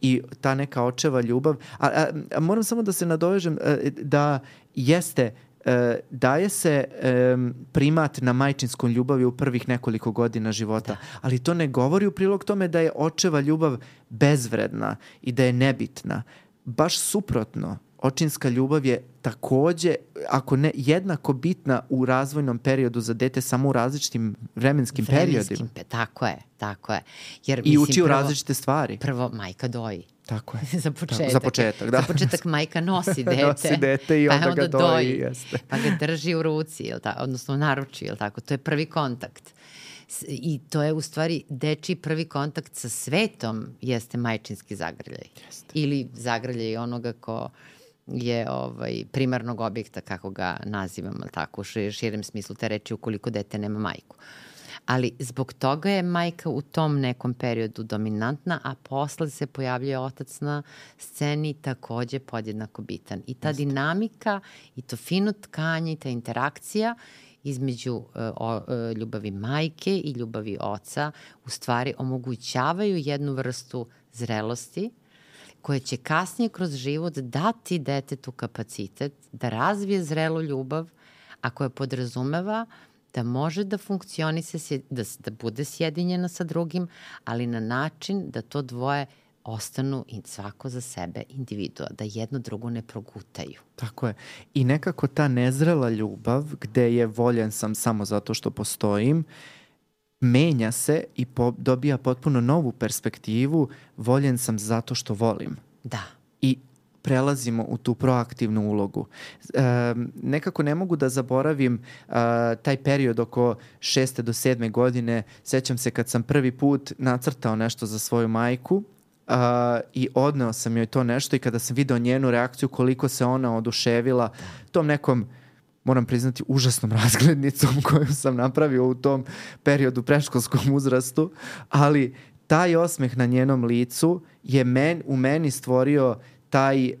i ta neka očeva ljubav, a, a, a moram samo da se nadovežem a, e, da jeste e, daje se e, primat na majčinskom ljubavi u prvih nekoliko godina života, da. ali to ne govori u prilog tome da je očeva ljubav bezvredna i da je nebitna. Baš suprotno, očinska ljubav je takođe, ako ne jednako bitna u razvojnom periodu za dete, samo u različitim vremenskim, vremenskim periodima. Pe, tako je, tako je. Jer, I mislim, uči u različite stvari. Prvo, majka doji. Tako je. za početak. za početak, da. Za početak majka nosi dete. nosi dete i onda, pa onda ga doji. doji jeste. Pa ga drži u ruci, jel ta, odnosno u naruči, jel tako? To je prvi kontakt. I to je u stvari deči prvi kontakt sa svetom jeste majčinski zagrljaj. Jeste. Ili zagrljaj onoga ko je ovaj, primarnog objekta, kako ga nazivam, ali tako, u širem smislu te reči, ukoliko dete nema majku. Ali zbog toga je majka u tom nekom periodu dominantna, a posle se pojavljuje otac na sceni takođe podjednako bitan. I ta Just. dinamika i to fino tkanje i ta interakcija između uh, o, uh, ljubavi majke i ljubavi oca u stvari omogućavaju jednu vrstu zrelosti koje će kasnije kroz život dati detetu kapacitet da razvije zrelu ljubav, a koja podrazumeva da može da funkcionise, da, da bude sjedinjena sa drugim, ali na način da to dvoje ostanu i svako za sebe individua, da jedno drugo ne progutaju. Tako je. I nekako ta nezrela ljubav, gde je voljen sam samo zato što postojim, menja se i po, dobija potpuno novu perspektivu, voljen sam zato što volim. Da. I prelazimo u tu proaktivnu ulogu. E, nekako ne mogu da zaboravim e, taj period oko šeste do sedme godine. Sećam se kad sam prvi put nacrtao nešto za svoju majku Uh, i odneo sam joj to nešto i kada sam video njenu reakciju koliko se ona oduševila tom nekom moram priznati, užasnom razglednicom koju sam napravio u tom periodu preškolskom uzrastu, ali taj osmeh na njenom licu je men, u meni stvorio taj uh,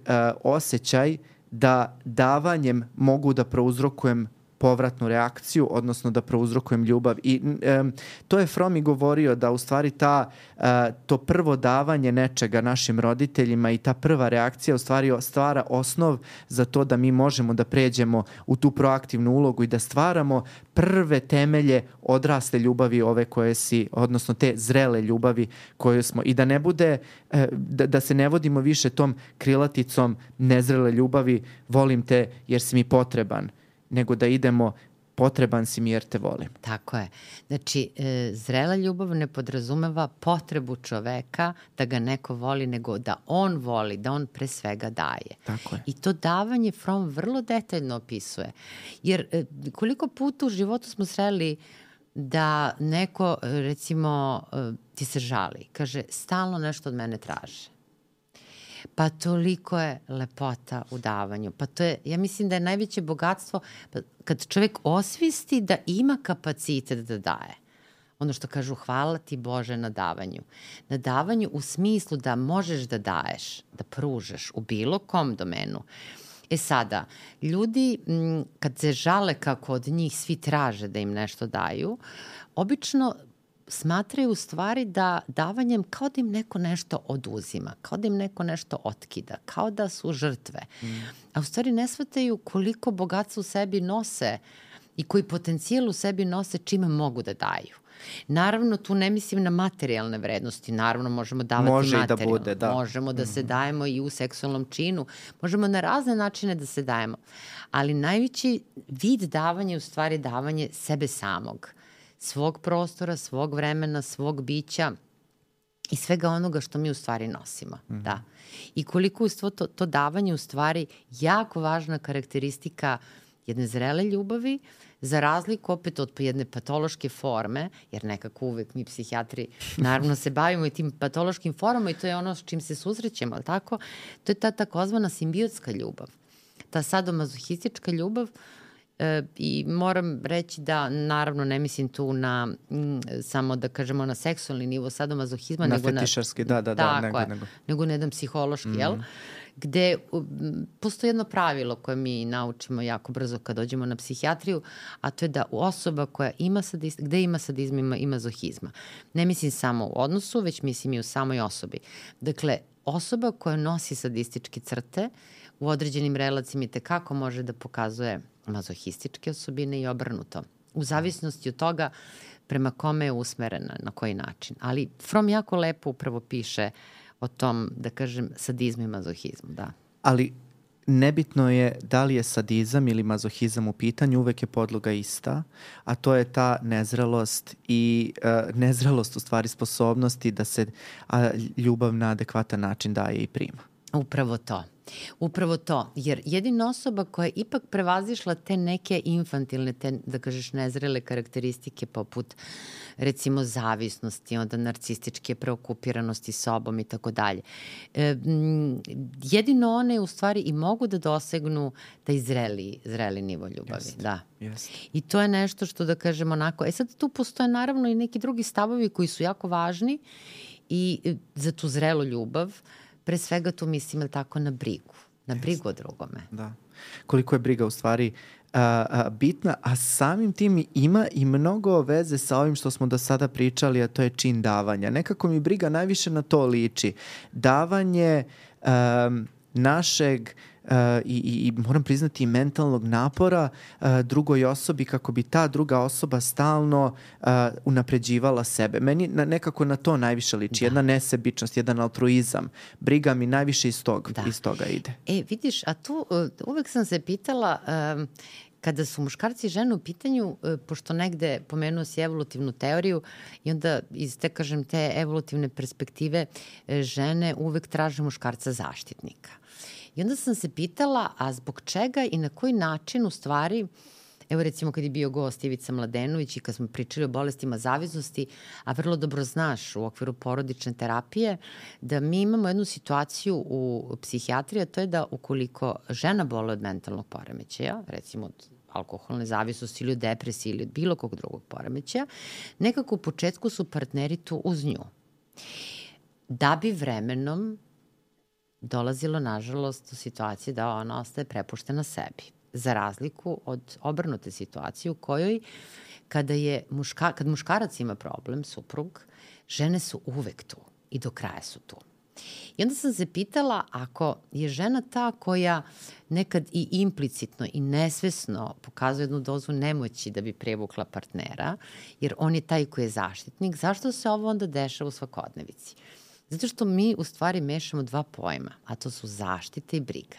osjećaj da davanjem mogu da prouzrokujem povratnu reakciju, odnosno da prouzrokujem ljubav. I um, to je From i govorio da u stvari ta, uh, to prvo davanje nečega našim roditeljima i ta prva reakcija u stvari stvara osnov za to da mi možemo da pređemo u tu proaktivnu ulogu i da stvaramo prve temelje odrasle ljubavi ove koje si, odnosno te zrele ljubavi koje smo i da ne bude, uh, da, da se ne vodimo više tom krilaticom nezrele ljubavi volim te jer si mi potreban nego da idemo potreban si mi jer te volim. Tako je. Znači, e, zrela ljubav ne podrazumeva potrebu čoveka da ga neko voli, nego da on voli, da on pre svega daje. Tako je. I to davanje From vrlo detaljno opisuje. Jer e, koliko puta u životu smo sreli da neko, recimo, e, ti se žali, kaže, stalno nešto od mene traže Pa toliko je lepota u davanju. Pa to je, ja mislim da je najveće bogatstvo pa kad čovek osvisti da ima kapacitet da daje. Ono što kažu, hvala ti Bože na davanju. Na davanju u smislu da možeš da daješ, da pružeš u bilo kom domenu. E sada, ljudi kad se žale kako od njih svi traže da im nešto daju, obično smatraju u stvari da davanjem kao da im neko nešto oduzima, kao da im neko nešto otkida, kao da su žrtve. Mm. A u stvari ne shvataju koliko bogatstva u sebi nose i koji potencijal u sebi nose čime mogu da daju. Naravno, tu ne mislim na materijalne vrednosti, naravno možemo davati Može materijalno. i da bude, da. Možemo da Mhm. se dajemo i u seksualnom činu, možemo na razne načine da se dajemo, ali najveći vid davanja je u stvari davanje sebe samog, svog prostora, svog vremena, svog bića, i svega onoga što mi u stvari nosimo. Mm -hmm. Da. I koliko je to, to davanje u stvari jako važna karakteristika jedne zrele ljubavi, za razliku opet od jedne patološke forme, jer nekako uvek mi psihijatri naravno se bavimo i tim patološkim formama i to je ono s čim se susrećemo, ali tako? To je ta takozvana simbiotska ljubav. Ta sadomazohistička ljubav E, I moram reći da naravno ne mislim tu na m, samo da kažemo na seksualni nivo sadomazohizma, Na nego fetišarski, da, da, da, tako nego- je, nego. nego na jedan psihološki, mm. jel? Gde um, postoji jedno pravilo koje mi naučimo jako brzo kad dođemo na psihijatriju, a to je da osoba koja ima sadizma, gde ima sadizma, ima, ima zohizma. Ne mislim samo u odnosu, već mislim i u samoj osobi. Dakle, osoba koja nosi sadističke crte u određenim relacijama i tekako može da pokazuje mazohističke osobine i obrnuto. U zavisnosti od toga prema kome je usmerena, na koji način. Ali From jako lepo upravo piše o tom, da kažem, sadizmu i mazohizmu, da. Ali nebitno je da li je sadizam ili mazohizam u pitanju, uvek je podloga ista, a to je ta nezrelost i uh, nezrelost u stvari sposobnosti da se a, ljubav na adekvatan način daje i prima. Upravo to. Upravo to, jer jedina osoba koja je ipak prevazišla te neke infantilne, te, da kažeš, nezrele karakteristike poput recimo zavisnosti, onda narcističke preokupiranosti sobom i tako dalje. E, jedino one u stvari i mogu da dosegnu taj zreli, zreli nivo ljubavi. Jeste. Da. Jeste. I to je nešto što da kažem onako, e sad tu postoje naravno i neki drugi stavovi koji su jako važni i e, za tu zrelu ljubav, pre svega tu mislim jel tako na brigu, na brigu o drugome. Da. Koliko je briga u stvari a, a, bitna, a samim tim ima i mnogo veze sa ovim što smo do sada pričali, a to je čin davanja. Nekako mi briga najviše na to liči. Davanje um, našeg uh, i, i, i moram priznati mentalnog napora uh, drugoj osobi kako bi ta druga osoba stalno uh, unapređivala sebe. Meni na, nekako na to najviše liči. Da. Jedna nesebičnost, jedan altruizam. Briga mi najviše iz, tog, Da. iz toga ide. E, vidiš, a tu uh, uvek sam se pitala um, kada su muškarci i žene u pitanju, uh, pošto negde pomenuo si evolutivnu teoriju i onda iz te, kažem, te evolutivne perspektive uh, žene uvek traže muškarca zaštitnika. I onda sam se pitala, a zbog čega i na koji način u stvari Evo recimo kad je bio gost Ivica Mladenović i kad smo pričali o bolestima zavisnosti, a vrlo dobro znaš u okviru porodične terapije, da mi imamo jednu situaciju u psihijatriji, a to je da ukoliko žena bole od mentalnog poremećaja, recimo od alkoholne zavisnosti ili od depresije ili od bilo kog drugog poremećaja, nekako u početku su partneri tu uz nju. Da bi vremenom dolazilo, nažalost, u situaciji da ona ostaje prepuštena sebi. Za razliku od obrnute situacije u kojoj kada, je muška, kad muškarac ima problem, suprug, žene su uvek tu i do kraja su tu. I onda sam se pitala ako je žena ta koja nekad i implicitno i nesvesno pokazuje jednu dozu nemoći da bi prevukla partnera, jer on je taj koji je zaštitnik, zašto se ovo onda dešava u svakodnevici? Zato što mi u stvari mešamo dva pojma, a to su zaštita i briga.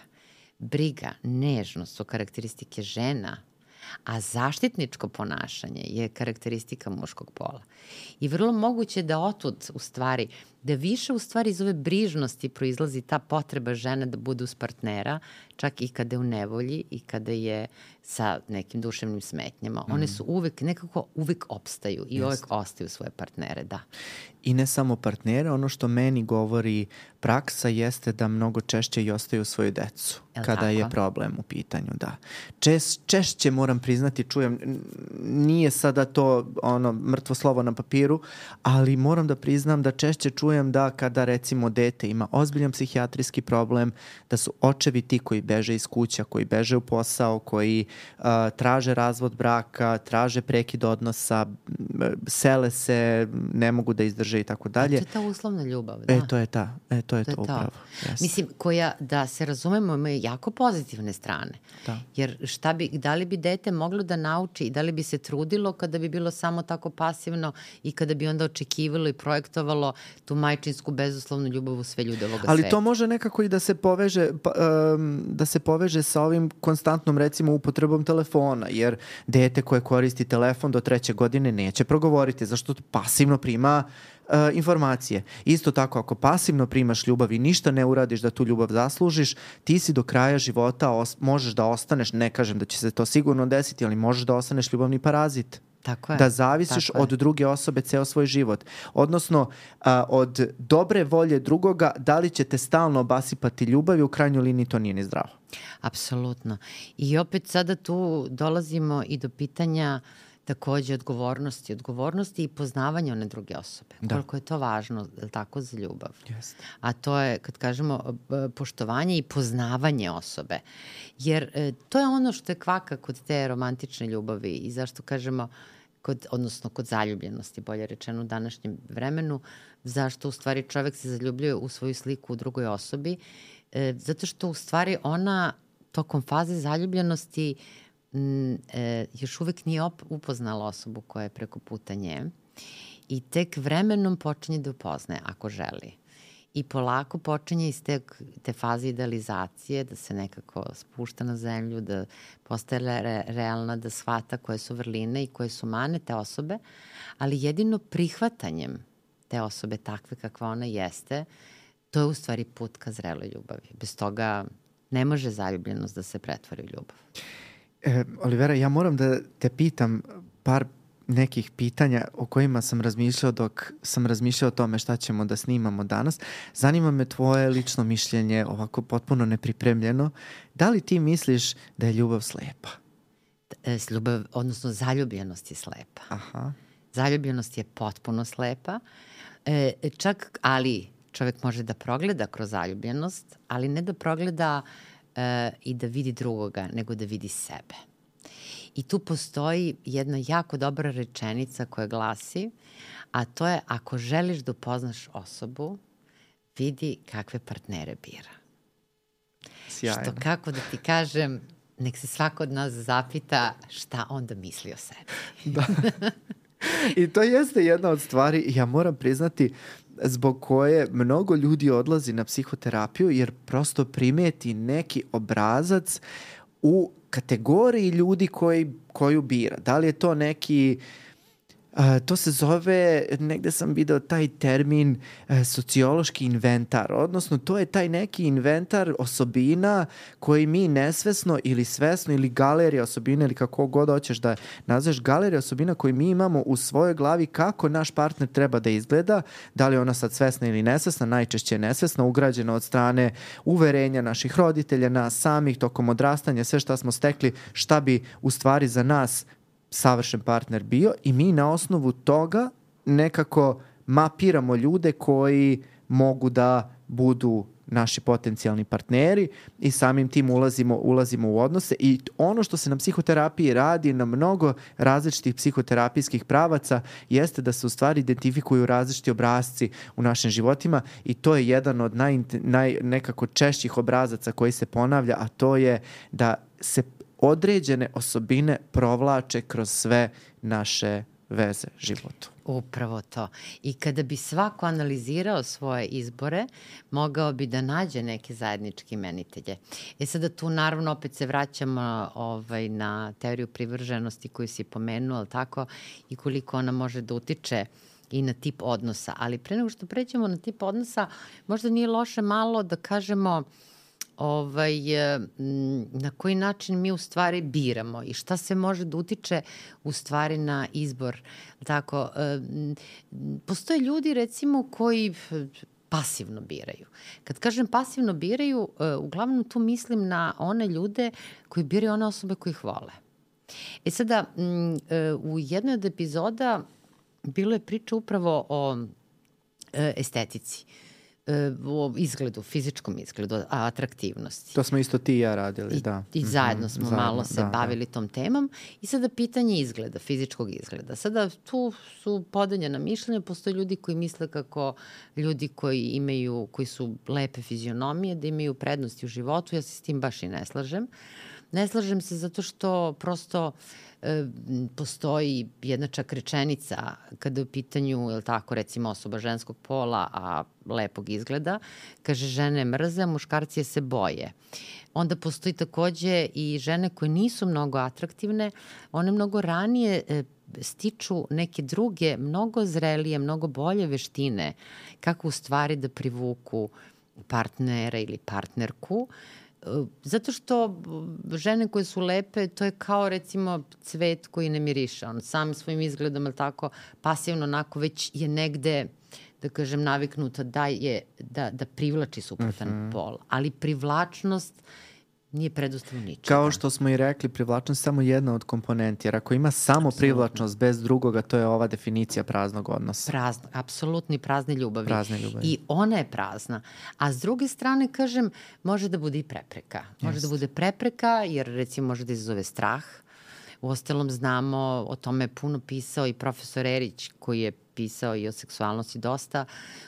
Briga, nežnost su karakteristike žena, a zaštitničko ponašanje je karakteristika muškog pola. I vrlo moguće da otud, u stvari, da više u stvari iz ove brižnosti proizlazi ta potreba žene da bude uz partnera, čak i kada je u nevolji i kada je sa nekim duševnim smetnjama. One su uvek, nekako uvek opstaju i uvek ostaju svoje partnere, da. I ne samo partnere, ono što meni govori praksa jeste da mnogo češće i ostaju svoju decu Jel kada tako? je problem u pitanju, da. Čes, češće moram priznati, čujem, nije sada to ono mrtvo slovo na papiru, ali moram da priznam da češće čujem da kada recimo dete ima ozbiljan psihijatrijski problem, da su očevi ti koji beže iz kuća, koji beže u posao, koji uh, traže razvod braka, traže prekid odnosa, sele se, ne mogu da izdrže i tako dalje. To je ta uslovna ljubav, da. E, to je ta, e, to je to, je to upravo. Yes. Mislim, koja, da se razumemo, ima jako pozitivne strane. Da. Jer šta bi, da li bi dete moglo da nauči i da li bi se trudilo kada bi bilo samo tako pasivno i kada bi onda očekivalo i projektovalo tu majčinsku bezuslovnu ljubav u sve ljude ovoga Ali sveta. to može nekako i da se poveže pa, um, da se poveže sa ovim konstantnom recimo upotrebom telefona, jer dete koje koristi telefon do treće godine neće progovoriti, zašto pasivno prima uh, informacije. Isto tako, ako pasivno primaš ljubav i ništa ne uradiš da tu ljubav zaslužiš, ti si do kraja života os možeš da ostaneš, ne kažem da će se to sigurno desiti, ali možeš da ostaneš ljubavni parazit. Tako je. Da zavisiš Tako od je. druge osobe ceo svoj život. Odnosno, a, od dobre volje drugoga, da li će te stalno obasipati ljubav i u krajnjoj liniji to nije ni zdravo. Apsolutno. I opet sada tu dolazimo i do pitanja takođe odgovornosti, odgovornosti i poznavanja one druge osobe. Da. Koliko je to važno, je li tako, za ljubav. Jeste. A to je, kad kažemo, poštovanje i poznavanje osobe. Jer e, to je ono što je kvaka kod te romantične ljubavi i zašto kažemo, kod, odnosno kod zaljubljenosti, bolje rečeno u današnjem vremenu, zašto u stvari čovek se zaljubljuje u svoju sliku u drugoj osobi, e, zato što u stvari ona tokom faze zaljubljenosti e, još uvek nije op, upoznala osobu koja je preko puta nje i tek vremenom počinje da upoznaje ako želi. I polako počinje iz te, te faze idealizacije da se nekako spušta na zemlju, da postaje re, realna, da shvata koje su vrline i koje su mane te osobe, ali jedino prihvatanjem te osobe takve kakva ona jeste, to je u stvari put ka zreloj ljubavi. Bez toga ne može zaljubljenost da se pretvori u ljubav. E, Olivera, ja moram da te pitam par nekih pitanja o kojima sam razmišljao dok sam razmišljao o tome šta ćemo da snimamo danas. Zanima me tvoje lično mišljenje, ovako potpuno nepripremljeno. Da li ti misliš da je ljubav slepa? E, ljubav, odnosno zaljubljenost je slepa. Aha. Zaljubljenost je potpuno slepa, e, čak, ali čovek može da progleda kroz zaljubljenost, ali ne da progleda e, i da vidi drugoga, nego da vidi sebe. I tu postoji jedna jako dobra rečenica koja glasi, a to je ako želiš da upoznaš osobu, vidi kakve partnere bira. Sjajno. Što kako da ti kažem, nek se svako od nas zapita šta onda misli o sebi. Da. I to jeste jedna od stvari, ja moram priznati, zbog koje mnogo ljudi odlazi na psihoterapiju, jer prosto primeti neki obrazac u kategoriji ljudi koji, koju bira. Da li je to neki A, to se zove, negde sam video taj termin e, sociološki inventar, odnosno to je taj neki inventar osobina koji mi nesvesno ili svesno ili galerija osobina ili kako god hoćeš da nazveš galerija osobina koju mi imamo u svojoj glavi kako naš partner treba da izgleda, da li ona sad svesna ili nesvesna, najčešće je nesvesna, ugrađena od strane uverenja naših roditelja, nas samih, tokom odrastanja, sve šta smo stekli, šta bi u stvari za nas savršen partner bio i mi na osnovu toga nekako mapiramo ljude koji mogu da budu naši potencijalni partneri i samim tim ulazimo, ulazimo u odnose. I ono što se na psihoterapiji radi na mnogo različitih psihoterapijskih pravaca jeste da se u stvari identifikuju različiti obrazci u našim životima i to je jedan od naj, naj, nekako češćih obrazaca koji se ponavlja, a to je da se određene osobine provlače kroz sve naše veze životu. Upravo to. I kada bi svako analizirao svoje izbore, mogao bi da nađe neke zajedničke imenitelje. E sada tu naravno opet se vraćamo ovaj, na teoriju privrženosti koju si pomenuo, ali tako, i koliko ona može da utiče i na tip odnosa. Ali pre nego što pređemo na tip odnosa, možda nije loše malo da kažemo ovaj, e, na koji način mi u stvari biramo i šta se može da utiče u stvari na izbor. Tako, e, postoje ljudi recimo koji pasivno biraju. Kad kažem pasivno biraju, e, uglavnom tu mislim na one ljude koji biraju one osobe koji ih vole. E sada, u jednoj od epizoda bilo je priča upravo o e, estetici e, o izgledu, fizičkom izgledu, atraktivnosti. To smo isto ti i ja radili, I, da. I zajedno smo zajedno, malo se da, bavili tom temom. I sada pitanje izgleda, fizičkog izgleda. Sada tu su podeljena mišljenja, postoje ljudi koji misle kako ljudi koji imaju, koji su lepe fizionomije, da imaju prednosti u životu. Ja se s tim baš i ne slažem. Ne slažem se zato što prosto uh, e, postoji jedna čak rečenica kada je u pitanju, je tako, recimo osoba ženskog pola, a lepog izgleda, kaže žene mrze, muškarci je se boje. Onda postoji takođe i žene koje nisu mnogo atraktivne, one mnogo ranije e, stiču neke druge, mnogo zrelije, mnogo bolje veštine kako u stvari da privuku partnera ili partnerku Zato što žene koje su lepe, to je kao recimo cvet koji ne miriše. On sam svojim izgledom, ali tako, pasivno onako već je negde da kažem, naviknuta da, je, da, da privlači suprotan uh mhm. -huh. pol. Ali privlačnost uh, Nije predustav ničega. Kao što smo i rekli, privlačnost je samo jedna od komponenti, jer ako ima samo Absolutno. privlačnost bez drugoga, to je ova definicija praznog odnosa. Prazno, apsolutni prazne ljubavi. Prazne ljubavi. I ona je prazna. A s druge strane, kažem, može da bude i prepreka. Može Just. da bude prepreka, jer recimo može da izazove strah. U ostalom znamo, o tome je puno pisao i profesor Erić, koji je pisao i o seksualnosti dosta.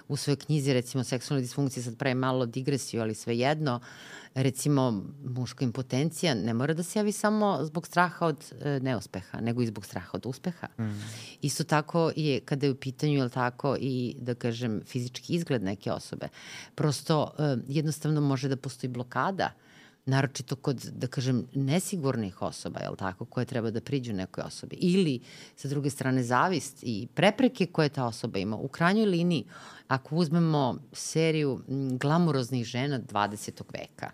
U svojoj knjizi, recimo, seksualne disfunkcije, sad pravi malo digresiju, ali svejedno, uh, recimo muška impotencija ne mora da se javi samo zbog straha od e, neuspeha, nego i zbog straha od uspeha. Mm. Isto tako je kada je u pitanju, je tako, i da kažem fizički izgled neke osobe. Prosto e, jednostavno može da postoji blokada naročito kod, da kažem, nesigurnih osoba, je tako, koje treba da priđu nekoj osobi. Ili, sa druge strane, zavist i prepreke koje ta osoba ima. U krajnjoj liniji, ako uzmemo seriju glamuroznih žena 20. veka,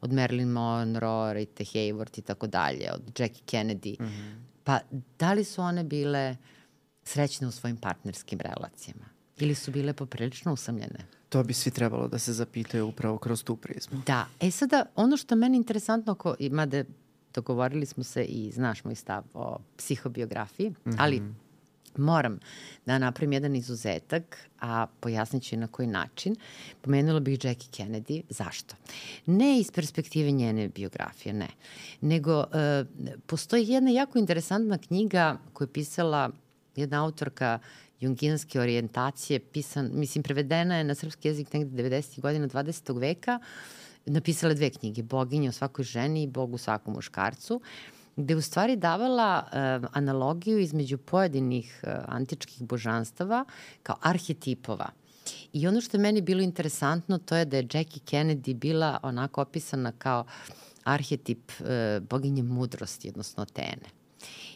od Marilyn Monroe, Rita Hayworth i tako dalje, od Jackie Kennedy, mm -hmm. pa da li su one bile srećne u svojim partnerskim relacijama? Ili su bile poprilično usamljene? To bi svi trebalo da se zapitaju upravo kroz tu prizmu. Da. E sada, ono što meni interesantno, ko, mada dogovorili smo se i znaš moj stav o psihobiografiji, mm -hmm. ali moram da napravim jedan izuzetak, a pojasnit ću na koji način. Pomenula bih Jackie Kennedy. Zašto? Ne iz perspektive njene biografije, ne. Nego e, postoji jedna jako interesantna knjiga koju je pisala jedna autorka junginske orijentacije, pisan, mislim, prevedena je na srpski jezik negde 90. godina 20. veka, napisala dve knjige, Boginja o svakoj ženi i Bog u svakom muškarcu, gde u stvari davala uh, analogiju između pojedinih uh, antičkih božanstava kao arhetipova. I ono što je meni bilo interesantno to je da je Jackie Kennedy bila onako opisana kao arhetip uh, boginje mudrosti, odnosno Atene.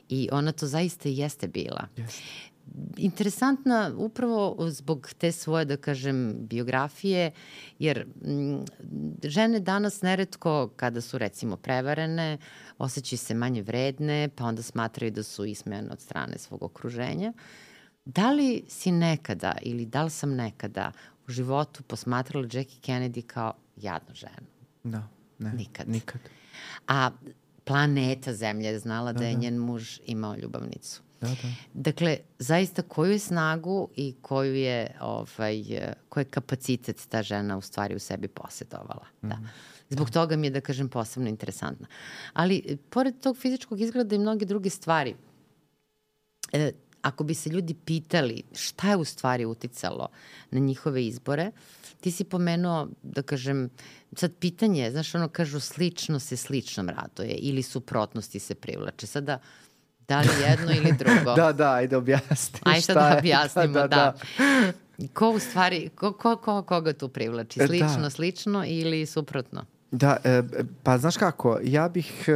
I ona to zaista jeste bila. Yes interesantna upravo zbog te svoje, da kažem, biografije, jer mm, žene danas neretko, kada su recimo prevarene, osjećaju se manje vredne, pa onda smatraju da su ismejane od strane svog okruženja. Da li si nekada ili da li sam nekada u životu posmatrala Jackie Kennedy kao jadnu ženu? Da, ne. Nikad. Nikad. A planeta Zemlja je znala da, da je da. njen muž imao ljubavnicu. Da, da. Dakle, zaista koju je snagu i koju je, ovaj, koji je kapacitet ta žena u stvari u sebi posjedovala. Mm. Da. Mhm. Zbog da. toga mi je, da kažem, posebno interesantna. Ali, pored tog fizičkog izgleda i mnoge druge stvari, e, ako bi se ljudi pitali šta je u stvari uticalo na njihove izbore, ti si pomenuo, da kažem, sad pitanje, znaš, ono kažu slično se sličnom raduje ili suprotnosti se privlače. Sada, Da li jedno ili drugo? da, da, ajde objasni. Ajde šta da objasnimo, da, da, da. da. Ko u stvari, ko, ko, ko, koga tu privlači? E, slično, da. slično ili suprotno? Da, e, pa znaš kako, ja bih e,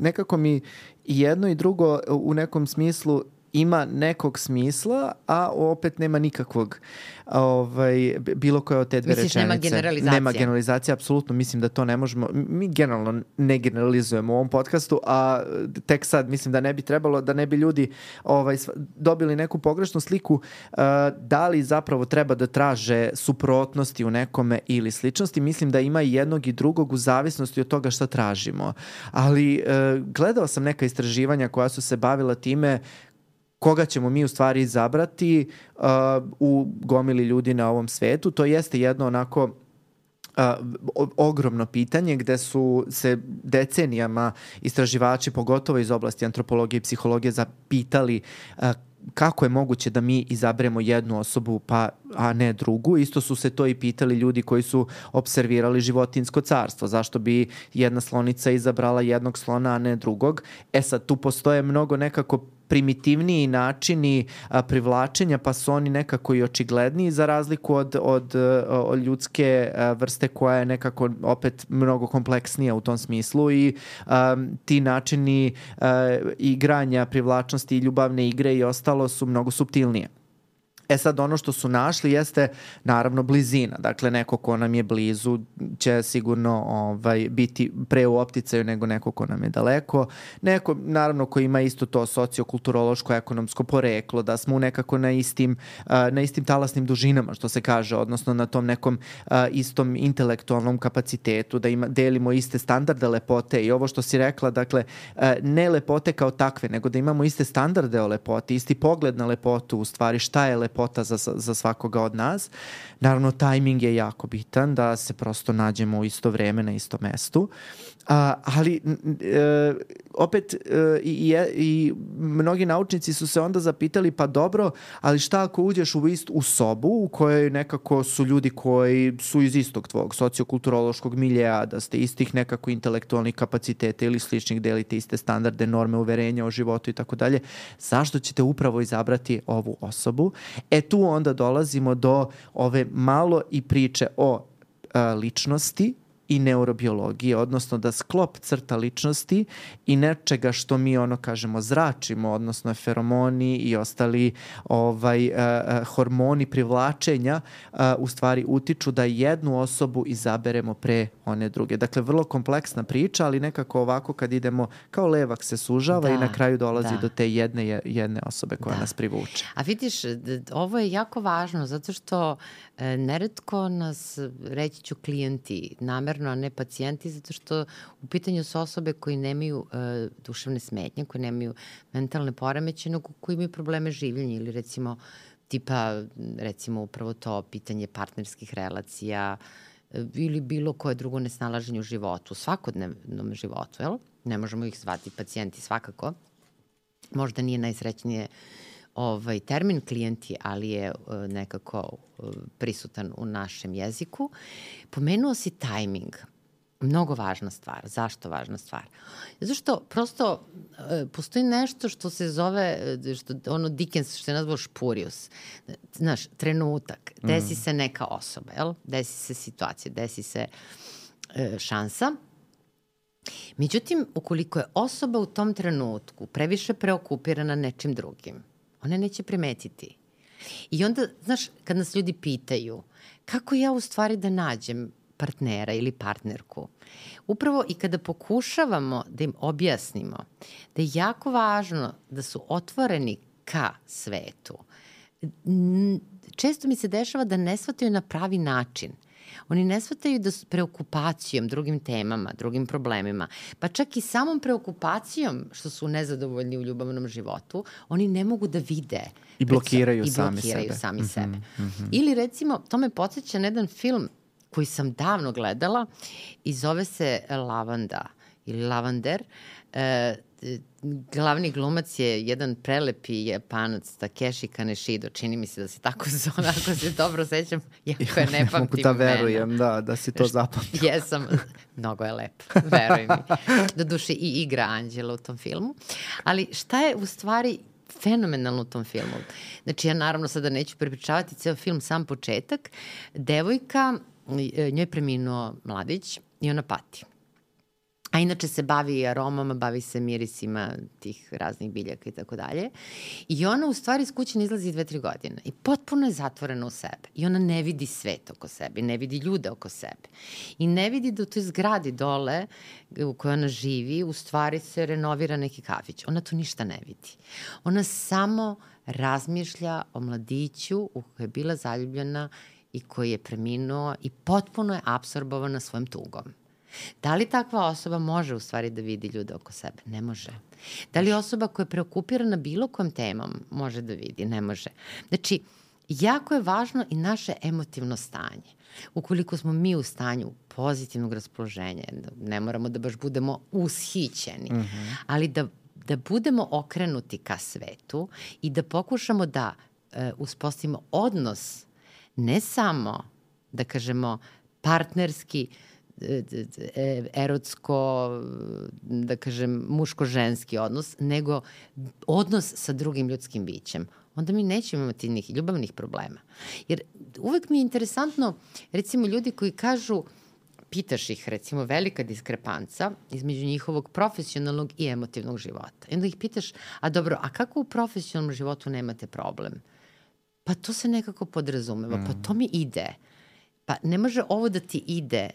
nekako mi jedno i drugo u nekom smislu ima nekog smisla, a opet nema nikakvog ovaj, bilo koje od te dve Misliš, rečenice. nema generalizacije? Nema generalizacije, apsolutno. Mislim da to ne možemo, mi generalno ne generalizujemo u ovom podcastu, a tek sad mislim da ne bi trebalo, da ne bi ljudi ovaj, dobili neku pogrešnu sliku uh, da li zapravo treba da traže suprotnosti u nekome ili sličnosti. Mislim da ima i jednog i drugog u zavisnosti od toga šta tražimo. Ali uh, gledao sam neka istraživanja koja su se bavila time koga ćemo mi u stvari izabrati uh, u gomili ljudi na ovom svetu. To jeste jedno onako uh, ogromno pitanje gde su se decenijama istraživači, pogotovo iz oblasti antropologije i psihologije, zapitali uh, kako je moguće da mi izaberemo jednu osobu pa a ne drugu. Isto su se to i pitali ljudi koji su observirali životinsko carstvo. Zašto bi jedna slonica izabrala jednog slona, a ne drugog? E sad, tu postoje mnogo nekako primitivniji načini a, privlačenja, pa su oni nekako i očigledniji za razliku od, od, od ljudske vrste koja je nekako opet mnogo kompleksnija u tom smislu i a, ti načini a, igranja, privlačnosti i ljubavne igre i ostalo su mnogo subtilnije. E sad ono što su našli jeste naravno blizina. Dakle neko ko nam je blizu će sigurno ovaj biti pre u opticaju nego neko ko nam je daleko. Neko naravno ko ima isto to sociokulturološko ekonomsko poreklo da smo nekako na istim na istim talasnim dužinama što se kaže, odnosno na tom nekom istom intelektualnom kapacitetu da ima delimo iste standarde lepote i ovo što si rekla, dakle ne lepote kao takve, nego da imamo iste standarde o lepoti, isti pogled na lepotu, u stvari šta je lepota lepota za, za svakoga od nas. Naravno, tajming je jako bitan, da se prosto nađemo u isto vreme na istom mestu. A, ali e, opet e, i, i mnogi naučnici su se onda zapitali pa dobro, ali šta ako uđeš u, ist, u sobu u kojoj nekako su ljudi koji su iz istog tvog sociokulturološkog miljeja, da ste istih nekako intelektualnih kapaciteta ili sličnih, delite iste standarde, norme, uverenja o životu i tako dalje, zašto ćete upravo izabrati ovu osobu? E tu onda dolazimo do ove malo i priče o a, ličnosti i neurobiologije, odnosno da sklop crta ličnosti i nečega što mi ono kažemo zračimo, odnosno feromoni i ostali ovaj uh, hormoni privlačenja uh, u stvari utiču da jednu osobu izaberemo pre one druge. Dakle, vrlo kompleksna priča, ali nekako ovako kad idemo kao levak se sužava da, i na kraju dolazi da. do te jedne, jedne osobe koja da. nas privuče. A vidiš, ovo je jako važno zato što e, neretko nas, reći ću klijenti, namerno, a ne pacijenti, zato što u pitanju su osobe koji nemaju e, duševne smetnje, koji nemaju mentalne poremeće, nego koji imaju probleme življenja ili recimo tipa, recimo upravo to pitanje partnerskih relacija, ili bilo koje drugo nesnalaženje u životu, u svakodnevnom životu, jel? Ne možemo ih zvati pacijenti svakako. Možda nije najsrećnije ovaj termin klijenti, ali je uh, nekako uh, prisutan u našem jeziku. Pomenuo si tajming. Mnogo važna stvar. Zašto važna stvar? Zato što prosto e, postoji nešto što se zove, što, ono Dickens što je nazvao špurius. Znaš, trenutak. Desi mm. se neka osoba, jel? Desi se situacija, desi se e, šansa. Međutim, ukoliko je osoba u tom trenutku previše preokupirana nečim drugim, ona neće primetiti. I onda, znaš, kad nas ljudi pitaju kako ja u stvari da nađem partnera ili partnerku. Upravo i kada pokušavamo da im objasnimo da je jako važno da su otvoreni ka svetu, često mi se dešava da ne shvataju na pravi način. Oni ne shvataju da su preokupacijom, drugim temama, drugim problemima, pa čak i samom preokupacijom što su nezadovoljni u ljubavnom životu, oni ne mogu da vide. I blokiraju, i sami blokiraju sebe. sami sebe. Mm -hmm, mm -hmm. Ili recimo, to me podsjeća na jedan film koji sam davno gledala i zove se Lavanda ili Lavander. E, glavni glumac je jedan prelepi japanac Takeshi Kaneshido, čini mi se da se tako zove, ako se dobro sećam, jako je ne pamtim Mogu da verujem, da, da si to zapamtila. Jesam, mnogo je lep, veruj mi. Do duše i igra Anđela u tom filmu. Ali šta je u stvari fenomenalno u tom filmu. Znači ja naravno sada neću prepričavati ceo film, sam početak. Devojka E, njoj je preminuo mladić i ona pati. A inače se bavi aromama, bavi se mirisima tih raznih biljaka i tako dalje. I ona u stvari iz kuće ne izlazi dve, tri godine. I potpuno je zatvorena u sebe. I ona ne vidi svet oko sebe, ne vidi ljude oko sebe. I ne vidi da u toj zgradi dole u kojoj ona živi, u stvari se renovira neki kafić. Ona tu ništa ne vidi. Ona samo razmišlja o mladiću u kojoj je bila zaljubljena i koji je preminuo i potpuno je absorbovana svojom tugom. Da li takva osoba može u stvari da vidi ljude oko sebe? Ne može. Da li osoba koja je preokupirana bilo kojom temom može da vidi? Ne može. Znači, jako je važno i naše emotivno stanje. Ukoliko smo mi u stanju pozitivnog raspoloženja, ne moramo da baš budemo ushićeni, mm -hmm. ali da, da budemo okrenuti ka svetu i da pokušamo da e, uspostavimo odnos ne samo, da kažemo, partnerski, erotsko, da kažem, muško-ženski odnos, nego odnos sa drugim ljudskim bićem onda mi nećemo imati njih ljubavnih problema. Jer uvek mi je interesantno, recimo, ljudi koji kažu, pitaš ih, recimo, velika diskrepanca između njihovog profesionalnog i emotivnog života. I onda ih pitaš, a dobro, a kako u profesionalnom životu nemate problem? Pa to se nekako podrazumeva, mm. pa to mi ide. Pa ne može ovo da ti ide.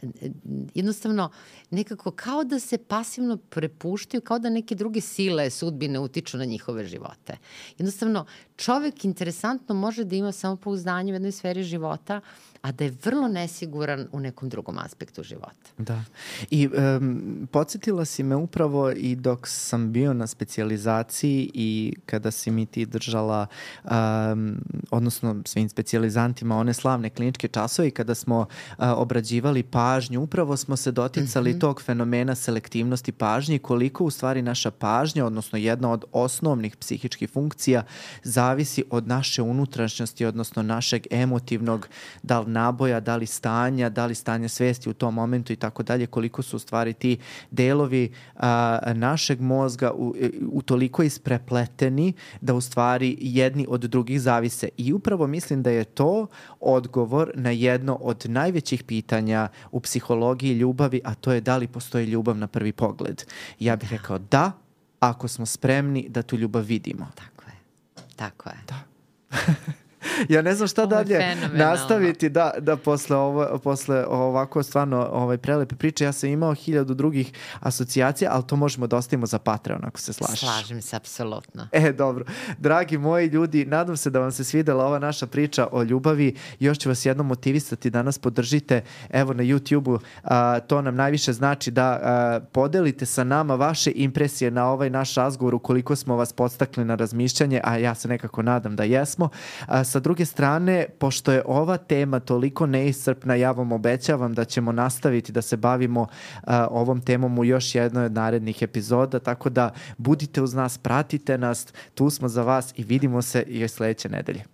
Jednostavno, nekako kao da se pasivno prepuštaju, kao da neke druge sile sudbine utiču na njihove živote. Jednostavno, čovek interesantno može da ima samopouzdanje u jednoj sferi života, a da je vrlo nesiguran u nekom drugom aspektu života. Da. I um, podsjetila si me upravo i dok sam bio na specijalizaciji i kada si mi ti držala, um, odnosno svim specijalizantima, one slavne kliničke časove i kada smo uh, obrađivali pažnju, upravo smo se doticali mm -hmm. tog fenomena selektivnosti pažnje i koliko u stvari naša pažnja, odnosno jedna od osnovnih psihičkih funkcija, zavisi od naše unutrašnjosti, odnosno našeg emotivnog, da li naboja, da li stanja, da li stanja svesti u tom momentu i tako dalje, koliko su u stvari ti delovi a, našeg mozga u, u toliko isprepleteni da u stvari jedni od drugih zavise. I upravo mislim da je to odgovor na jedno od najvećih pitanja u psihologiji ljubavi, a to je da li postoji ljubav na prvi pogled. Ja bih rekao da, ako smo spremni da tu ljubav vidimo. Tako. Tako je. Da. ja ne znam šta dalje nastaviti da, da posle, ovo, posle ovako stvarno ovaj, prelepe priče. Ja sam imao hiljadu drugih asocijacija, ali to možemo da ostavimo za Patreon ako se slažeš. Slažem se, apsolutno. E, dobro. Dragi moji ljudi, nadam se da vam se svidela ova naša priča o ljubavi. Još ću vas jednom motivisati da nas podržite. Evo na YouTube-u to nam najviše znači da a, podelite sa nama vaše impresije na ovaj naš razgovor ukoliko smo vas podstakli na razmišljanje, a ja se nekako nadam da jesmo. A, sa druge strane, pošto je ova tema toliko neiscrpna, ja vam obećavam da ćemo nastaviti da se bavimo uh, ovom temom u još jednoj od narednih epizoda, tako da budite uz nas, pratite nas, tu smo za vas i vidimo se i sledeće nedelje.